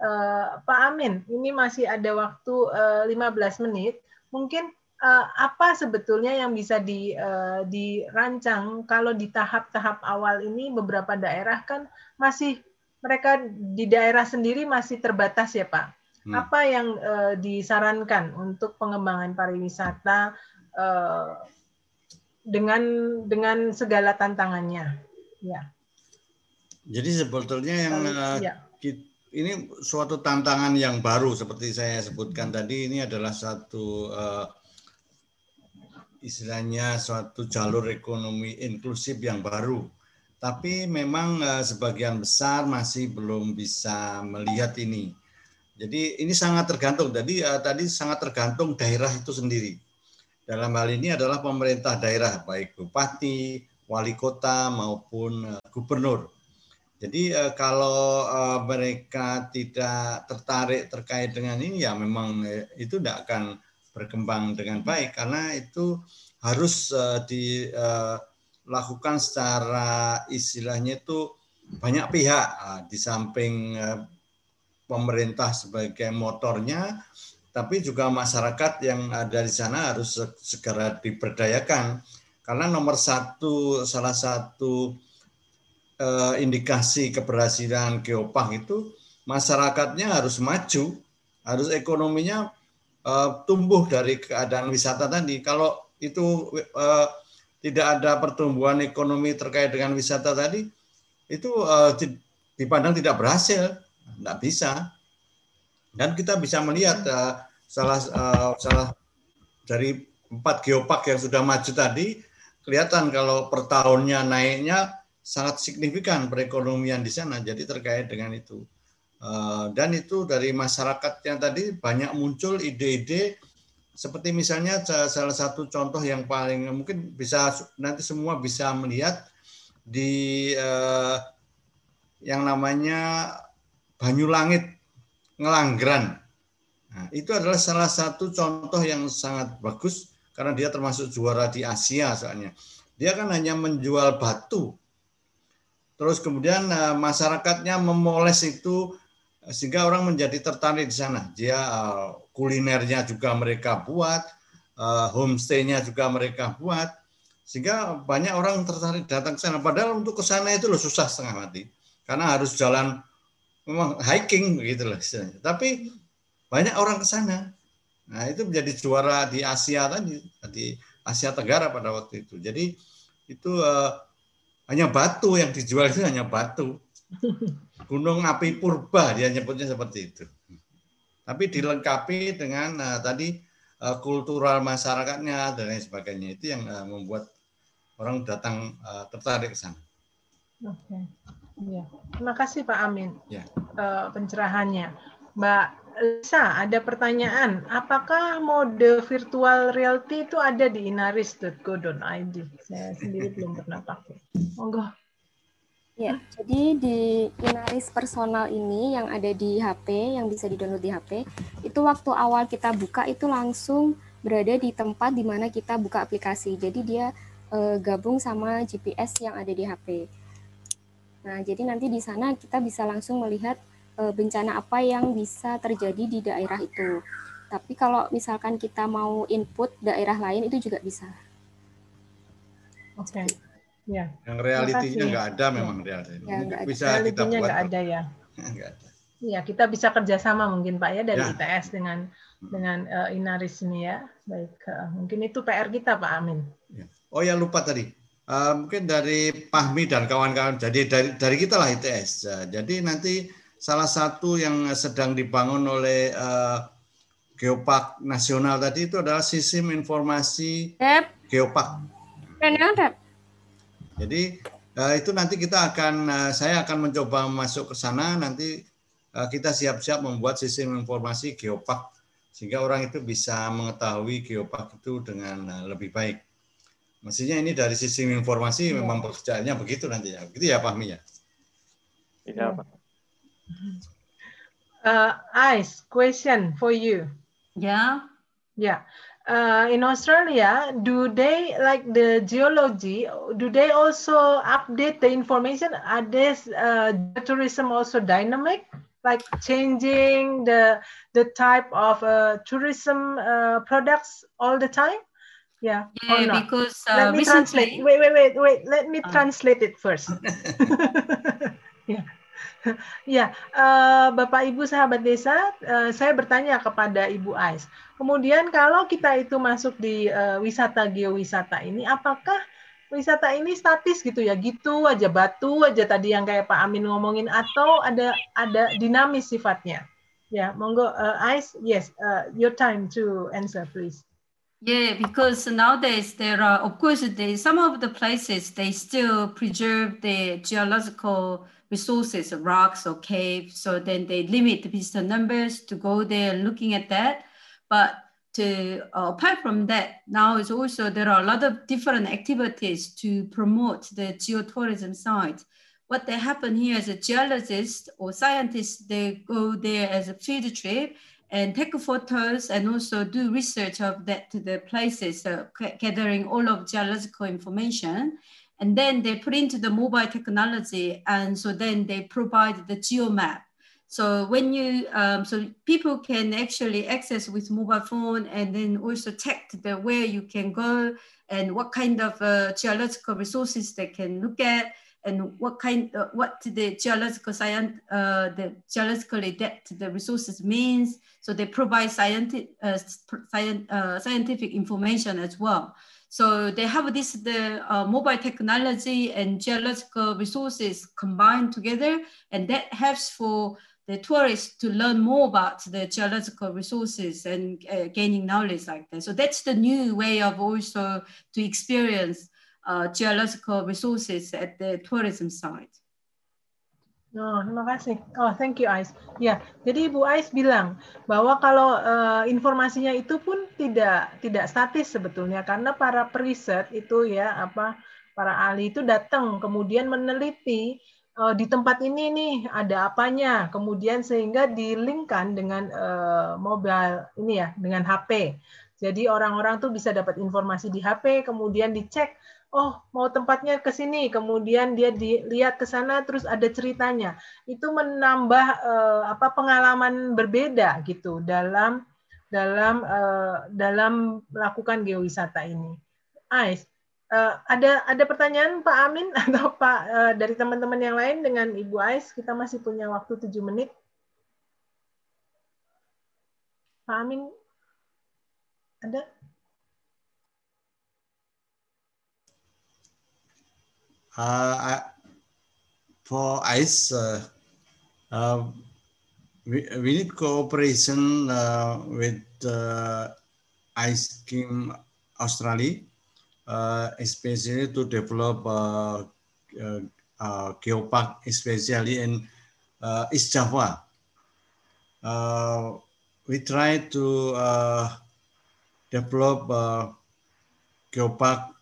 Uh, Pak Amin, ini masih ada waktu uh, eh, 15 menit. Mungkin uh, apa sebetulnya yang bisa di, uh, dirancang kalau di tahap-tahap awal ini beberapa daerah kan masih mereka di daerah sendiri masih terbatas ya Pak. Hmm. Apa yang uh, disarankan untuk pengembangan pariwisata uh, dengan dengan segala tantangannya? Ya. Jadi sebetulnya yang uh, ya. ini suatu tantangan yang baru seperti saya sebutkan tadi ini adalah satu uh, istilahnya suatu jalur ekonomi inklusif yang baru. Tapi memang uh, sebagian besar masih belum bisa melihat ini. Jadi ini sangat tergantung. Jadi uh, tadi sangat tergantung daerah itu sendiri. Dalam hal ini adalah pemerintah daerah, baik bupati, wali kota maupun uh, gubernur. Jadi kalau mereka tidak tertarik terkait dengan ini, ya memang itu tidak akan berkembang dengan baik karena itu harus uh, dilakukan uh, secara istilahnya itu banyak pihak. Uh, di samping uh, pemerintah sebagai motornya tapi juga masyarakat yang ada di sana harus segera diberdayakan. Karena nomor satu salah satu uh, indikasi keberhasilan geopark itu masyarakatnya harus maju harus ekonominya uh, tumbuh dari keadaan wisata tadi kalau itu uh, tidak ada pertumbuhan ekonomi terkait dengan wisata tadi, itu uh, dipandang tidak berhasil, tidak bisa. Dan kita bisa melihat uh, salah uh, salah dari empat geopark yang sudah maju tadi, kelihatan kalau per tahunnya naiknya sangat signifikan perekonomian di sana. Jadi terkait dengan itu. Dan itu dari masyarakat yang tadi banyak muncul ide-ide seperti misalnya salah satu contoh yang paling mungkin bisa nanti semua bisa melihat di eh, yang namanya Banyulangit Ngelanggran. Nah, itu adalah salah satu contoh yang sangat bagus karena dia termasuk juara di Asia soalnya. Dia kan hanya menjual batu. Terus kemudian eh, masyarakatnya memoles itu sehingga orang menjadi tertarik di sana. Dia eh, kulinernya juga mereka buat, uh, homestay-nya juga mereka buat, sehingga banyak orang tertarik datang ke sana. Padahal untuk ke sana itu loh susah setengah mati, karena harus jalan memang hiking begitu loh. Tapi banyak orang ke sana. Nah itu menjadi juara di Asia tadi, di Asia Tenggara pada waktu itu. Jadi itu uh, hanya batu yang dijual itu hanya batu. Gunung api purba dia nyebutnya seperti itu tapi dilengkapi dengan uh, tadi uh, kultural masyarakatnya dan lain sebagainya itu yang uh, membuat orang datang uh, tertarik ke sana. Oke, ya. Terima kasih Pak Amin ya. uh, pencerahannya. Mbak Lisa, ada pertanyaan. Apakah mode virtual reality itu ada di inaris.go.id? Saya sendiri belum pernah pakai. Monggo. Ya, jadi di Inaris personal ini yang ada di HP, yang bisa di-download di HP, itu waktu awal kita buka itu langsung berada di tempat di mana kita buka aplikasi. Jadi dia e, gabung sama GPS yang ada di HP. Nah, jadi nanti di sana kita bisa langsung melihat e, bencana apa yang bisa terjadi di daerah itu. Tapi kalau misalkan kita mau input daerah lain itu juga bisa. Oke. Okay. Ya. Yang realitinya nggak ada memang ya. realitinya. Ya, bisa kita buat. nggak ada ya. Nggak ada. Ya, kita bisa kerjasama mungkin Pak ya dari ya. ITS dengan dengan uh, Inaris ini ya. Baik, uh, mungkin itu PR kita Pak Amin. Ya. Oh ya lupa tadi. Uh, mungkin dari Pahmi dan kawan-kawan. Jadi dari dari kita lah ITS. Uh, jadi nanti salah satu yang sedang dibangun oleh uh, Geopark Nasional tadi itu adalah sistem informasi Dep. Geopark. Jadi uh, itu nanti kita akan uh, saya akan mencoba masuk ke sana nanti uh, kita siap-siap membuat sistem informasi geopark sehingga orang itu bisa mengetahui geopark itu dengan uh, lebih baik. Mestinya ini dari sistem informasi ya. memang pekerjaannya begitu nanti ya. Begitu ya ya? Iya, Pak. Uh, Ice, question for you. Yeah. Yeah uh, in Australia, do they like the geology? Do they also update the information? Are this uh, tourism also dynamic, like changing the the type of uh, tourism uh, products all the time? Yeah, yeah because uh, let me recently... translate. Wait, wait, wait, wait. Let me uh. translate it first. yeah. Ya, Bapak Ibu sahabat desa, uh, saya bertanya kepada Ibu Ais. Kemudian kalau kita itu masuk di uh, wisata geowisata ini, apakah wisata ini statis gitu ya, gitu aja batu aja tadi yang kayak Pak Amin ngomongin, atau ada ada dinamis sifatnya? Ya, monggo Ais, yes, your time to answer please. Yeah, because nowadays there are, of course, they, some of the places they still preserve the geological resources, rocks or caves. So then they limit the visitor numbers to go there and looking at that. But to uh, apart from that, now it's also there are a lot of different activities to promote the geotourism site. What they happen here as a geologist or scientist, they go there as a field trip and take photos and also do research of that to the places, uh, gathering all of geological information. And then they put into the mobile technology. And so then they provide the geo map. So when you, um, so people can actually access with mobile phone and then also check the where you can go and what kind of uh, geological resources they can look at and what kind, uh, what the geological science, uh, the geologically depth the resources means. So they provide scientific, uh, uh, scientific information as well. So they have this the uh, mobile technology and geological resources combined together, and that helps for the tourists to learn more about the geological resources and uh, gaining knowledge like that. So that's the new way of also to experience uh, geological resources at the tourism site. Oh, terima kasih. Oh, thank you, Ais. Ya, jadi Ibu Ais bilang bahwa kalau uh, informasinya itu pun tidak tidak statis sebetulnya karena para periset itu ya apa para ahli itu datang kemudian meneliti uh, di tempat ini nih ada apanya, kemudian sehingga dilingkan dengan uh, mobile ini ya dengan HP. Jadi orang-orang tuh bisa dapat informasi di HP, kemudian dicek oh mau tempatnya ke sini, kemudian dia dilihat ke sana, terus ada ceritanya. Itu menambah uh, apa pengalaman berbeda gitu dalam dalam uh, dalam melakukan geowisata ini. Ais, uh, ada ada pertanyaan Pak Amin atau Pak uh, dari teman-teman yang lain dengan Ibu Ais? Kita masih punya waktu tujuh menit. Pak Amin, ada? Uh, for ICE, uh, uh, we, we need cooperation with ICE Team Australia, especially to develop uh, uh, geopark, especially in East Java. we try to develop geopark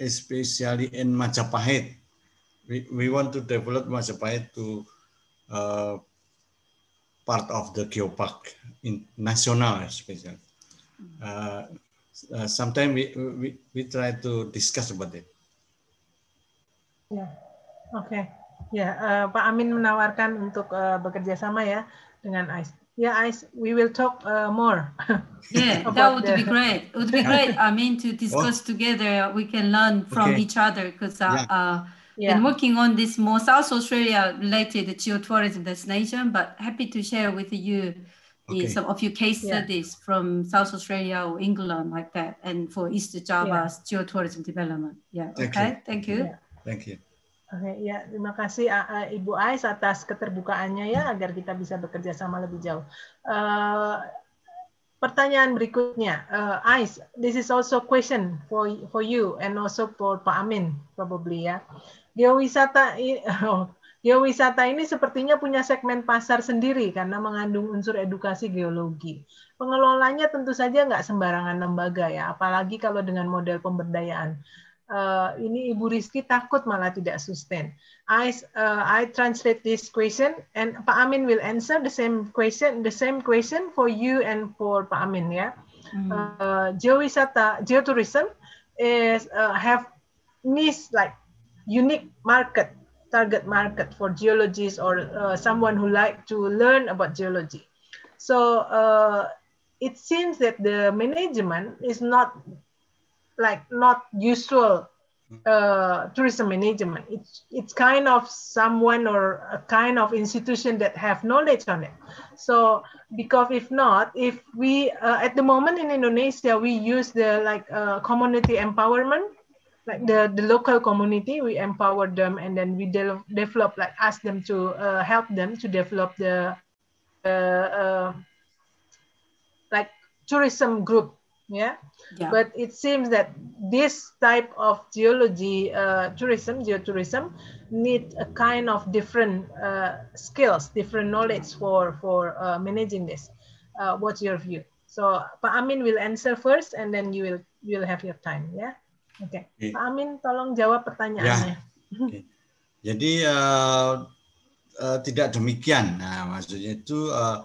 especially in Majapahit. We, we want to develop Majapahit to uh, part of the geopark in national especially. Uh, uh, Sometimes we, we, we try to discuss about it. Ya, oke. Okay. Ya, uh, Pak Amin menawarkan untuk uh, bekerja sama ya dengan AIS. Yeah, I, we will talk uh, more. yeah, that would the... be great. It would be great. I mean, to discuss well, together, we can learn from okay. each other because uh, yeah. uh, yeah. been working on this more South Australia related geotourism destination, but happy to share with you okay. some of your case yeah. studies from South Australia or England like that, and for East Java's yeah. geotourism development. Yeah. Thank okay. You. Thank you. Thank you. Oke, ya terima kasih Ibu Ais atas keterbukaannya ya agar kita bisa bekerja sama lebih jauh. Uh, pertanyaan berikutnya, uh, Ais, this is also question for for you and also for Pak Amin probably ya. Geowisata oh, geowisata ini sepertinya punya segmen pasar sendiri karena mengandung unsur edukasi geologi. Pengelolanya tentu saja nggak sembarangan lembaga ya, apalagi kalau dengan model pemberdayaan uh, ini Ibu Rizky takut malah tidak sustain. I uh, I translate this question and Pak Amin will answer the same question the same question for you and for Pak Amin ya. Mm. Uh, geowisata geotourism is uh, have niche like unique market target market for geologists or uh, someone who like to learn about geology. So uh, it seems that the management is not like not usual uh, tourism management. It's it's kind of someone or a kind of institution that have knowledge on it. So because if not, if we uh, at the moment in Indonesia we use the like uh, community empowerment, like the the local community we empower them and then we de develop like ask them to uh, help them to develop the uh, uh, like tourism group Yeah? Yeah. But it seems that this type of geology uh, tourism, geotourism, need a kind of different uh, skills, different knowledge for for uh, managing this. Uh, what's your view? So Pak Amin will answer first, and then you will you will have your time. Ya, yeah? oke. Okay. okay. Pak Amin, tolong jawab pertanyaannya. Ya. Okay. Jadi uh, uh, tidak demikian. Nah, maksudnya itu uh,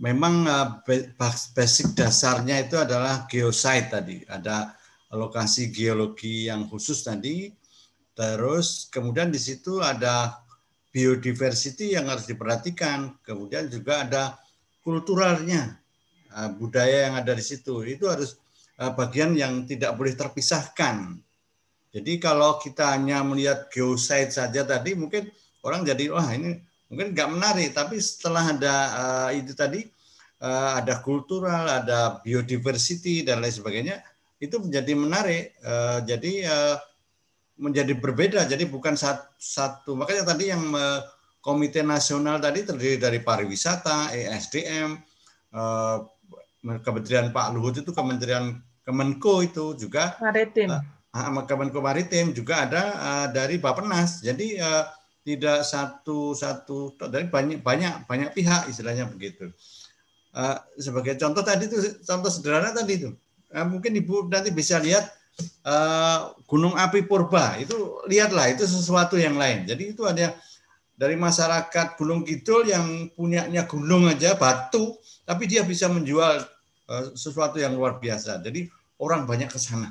memang uh, basic dasarnya itu adalah geosite tadi. Ada lokasi geologi yang khusus tadi. Terus kemudian di situ ada biodiversity yang harus diperhatikan. Kemudian juga ada kulturalnya, uh, budaya yang ada di situ. Itu harus uh, bagian yang tidak boleh terpisahkan. Jadi kalau kita hanya melihat geosite saja tadi mungkin orang jadi wah ini mungkin nggak menarik tapi setelah ada uh, itu tadi uh, ada kultural ada biodiversity dan lain sebagainya itu menjadi menarik. Uh, jadi uh, menjadi berbeda. Jadi bukan satu, satu. Makanya tadi yang uh, komite nasional tadi terdiri dari pariwisata ESDM uh, Kementerian Pak Luhut itu Kementerian Kemenko itu juga maritim. uh, Kemenko Maritim juga ada uh, dari Bappenas jadi uh, tidak satu satu dari banyak banyak banyak pihak istilahnya begitu. Uh, sebagai contoh tadi itu contoh sederhana tadi itu uh, mungkin ibu nanti bisa lihat uh, gunung api purba itu lihatlah itu sesuatu yang lain. Jadi itu ada dari masyarakat Gunung Kidul yang punyanya gunung aja batu, tapi dia bisa menjual uh, sesuatu yang luar biasa. Jadi orang banyak ke sana.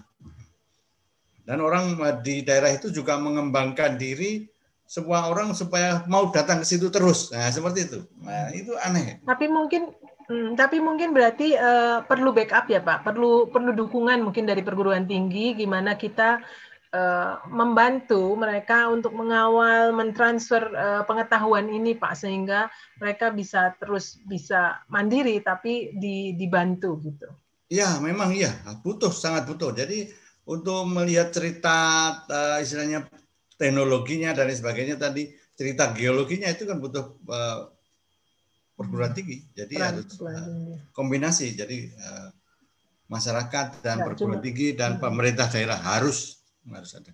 Dan orang di daerah itu juga mengembangkan diri sebuah orang supaya mau datang ke situ terus. Nah, seperti itu. Nah, itu aneh. Tapi mungkin hmm, tapi mungkin berarti uh, perlu backup ya, Pak. Perlu perlu dukungan mungkin dari perguruan tinggi gimana kita uh, membantu mereka untuk mengawal mentransfer uh, pengetahuan ini, Pak, sehingga mereka bisa terus bisa mandiri tapi di, dibantu gitu. Ya, memang iya, butuh sangat butuh. Jadi untuk melihat cerita uh, istilahnya teknologinya dan sebagainya tadi cerita geologinya itu kan butuh uh, perguruan tinggi jadi Peran, harus uh, kombinasi jadi uh, masyarakat dan ya, perguruan tinggi dan hmm. pemerintah daerah harus harus ada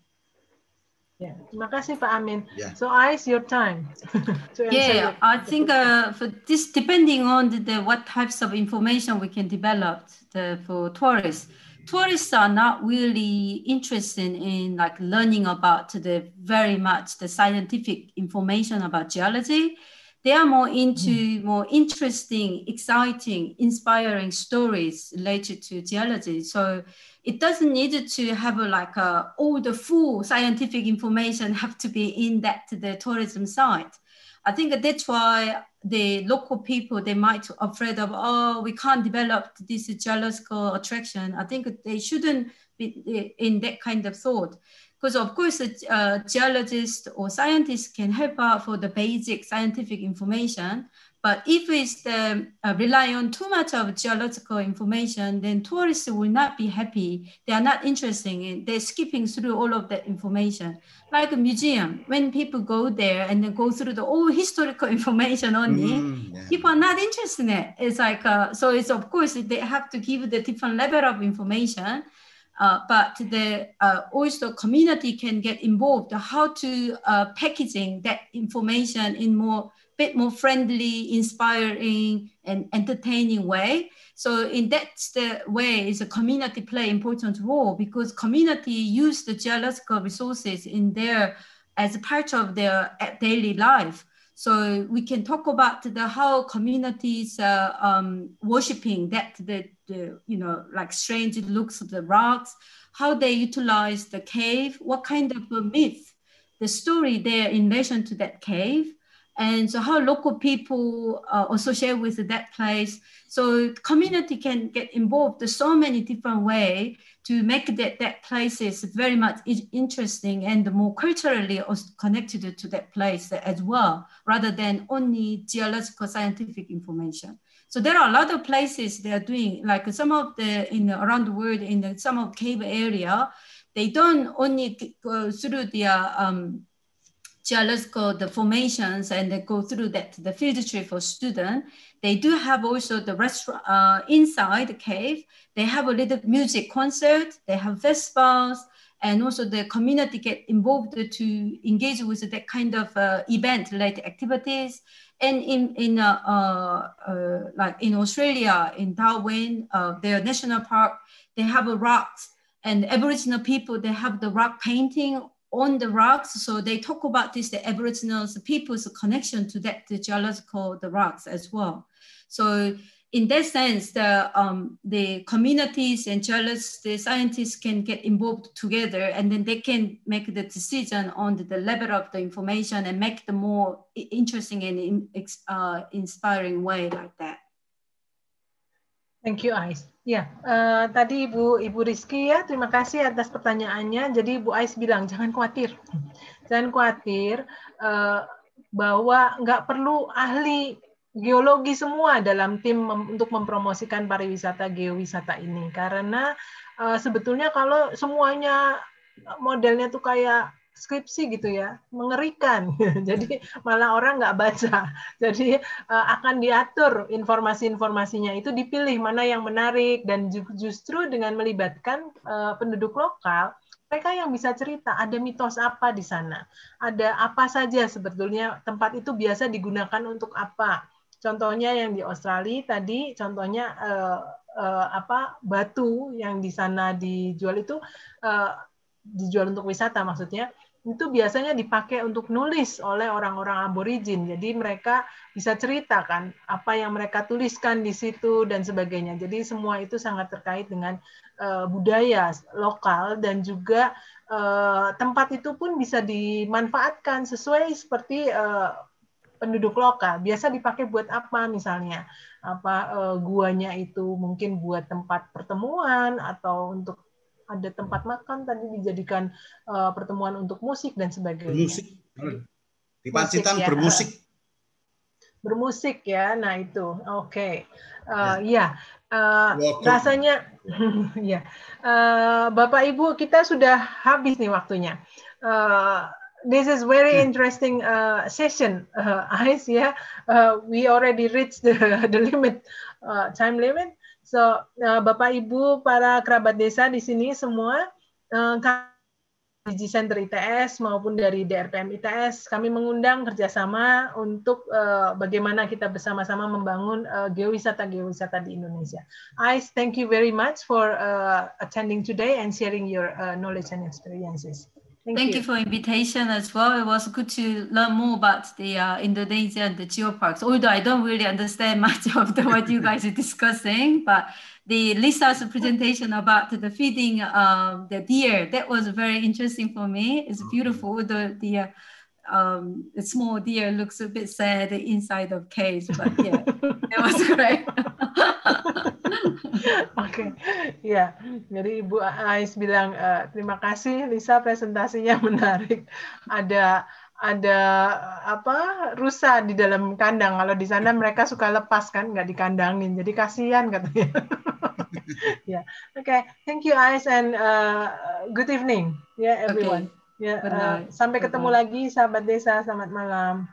Yeah, terima kasih Pak Amin. Yeah. So, Ais, your time. yeah, I think uh, for this, depending on the, the, what types of information we can develop the, for tourists, tourists are not really interested in like learning about the very much the scientific information about geology. They are more into mm. more interesting exciting inspiring stories related to geology. So it doesn't need to have a, like a, all the full scientific information have to be in that the tourism site. I think that's why the local people they might afraid of oh we can't develop this geological attraction. I think they shouldn't be in that kind of thought because of course uh, a, a geologist or scientist can help out for the basic scientific information but if it's the, uh, rely on too much of geological information, then tourists will not be happy. They are not interested in. They're skipping through all of that information. Like a museum, when people go there and then go through the all historical information only, mm, yeah. people are not interested in it. It's like uh, so. It's of course they have to give the different level of information. Uh, but the uh, also community can get involved how to uh, packaging that information in more bit more friendly, inspiring, and entertaining way. So in that the way, is a community play important role because community use the geological resources in their as a part of their daily life. So we can talk about the how communities uh, um, worshiping that the, the you know like strange looks of the rocks, how they utilize the cave, what kind of myth, the story there in relation to that cave, and so how local people uh, associate with that place. So community can get involved in so many different ways to make that, that place is very much interesting and more culturally connected to that place as well, rather than only geological scientific information. So there are a lot of places they are doing, like some of the in the, around the world in the, some of cave area, they don't only go through the um, geological the formations and they go through that the field trip for student. They do have also the restaurant uh, inside the cave. They have a little music concert. They have festivals and also the community get involved to engage with that kind of uh, event related activities. And in in uh, uh, uh, like in Australia, in Darwin, uh, their national park, they have a rocks and Aboriginal people they have the rock painting on the rocks. So they talk about this the Aboriginal people's connection to that the geological the rocks as well. So in that sense, the, um, the communities and geologists, the scientists can get involved together and then they can make the decision on the, the level of the information and make the more interesting and in, uh, inspiring way like that. Thank you, Ais. Ya, uh, tadi Ibu Ibu Rizky ya, terima kasih atas pertanyaannya. Jadi Ibu Ais bilang jangan khawatir, jangan khawatir uh, bahwa nggak perlu ahli geologi semua dalam tim mem untuk mempromosikan pariwisata geowisata ini karena uh, sebetulnya kalau semuanya modelnya tuh kayak skripsi gitu ya mengerikan. Jadi malah orang nggak baca. Jadi uh, akan diatur informasi-informasinya itu dipilih mana yang menarik. Dan justru dengan melibatkan uh, penduduk lokal mereka yang bisa cerita ada mitos apa di sana? Ada apa saja sebetulnya tempat itu biasa digunakan untuk apa? Contohnya yang di Australia tadi, contohnya uh, apa batu yang di sana dijual itu dijual untuk wisata maksudnya itu biasanya dipakai untuk nulis oleh orang-orang aborigin. Jadi mereka bisa ceritakan apa yang mereka tuliskan di situ dan sebagainya. Jadi semua itu sangat terkait dengan uh, budaya lokal dan juga uh, tempat itu pun bisa dimanfaatkan sesuai seperti uh, penduduk lokal biasa dipakai buat apa misalnya apa uh, guanya itu mungkin buat tempat pertemuan atau untuk ada tempat makan tadi dijadikan uh, pertemuan untuk musik dan sebagainya. Musik. Di Pacitan ya. bermusik. Bermusik ya. Nah itu. Oke. Okay. Uh, ya. Uh, rasanya ya. Uh, Bapak Ibu kita sudah habis nih waktunya. Uh, this is very hmm. interesting uh, session, uh, Ais. Yeah, uh, we already reached the, the limit, uh, time limit. So, uh, Bapak Ibu, para kerabat desa di sini semua, uh, di Center ITS maupun dari DRPM ITS, kami mengundang kerjasama untuk uh, bagaimana kita bersama-sama membangun uh, geowisata-geowisata di Indonesia. Ais, thank you very much for uh, attending today and sharing your uh, knowledge and experiences. Thank, Thank you. you. for invitation as well. It was good to learn more about the uh, Indonesia and the geoparks. Although I don't really understand much of the, what you guys are discussing, but the Lisa's presentation about the feeding uh, the deer that was very interesting for me. It's beautiful. The the uh, um, the small deer looks a bit sad inside of cage, but yeah, it was great. Oke, okay. ya. Jadi Ibu Ais bilang uh, terima kasih Lisa presentasinya menarik. Ada ada apa rusa di dalam kandang. Kalau di sana mereka suka lepas kan, nggak dikandangin. Jadi kasihan katanya. ya, yeah. oke. Okay. Thank you Ais and uh, good evening, ya yeah, everyone. Okay. Ya, uh, sampai ketemu lagi sahabat desa. Selamat malam.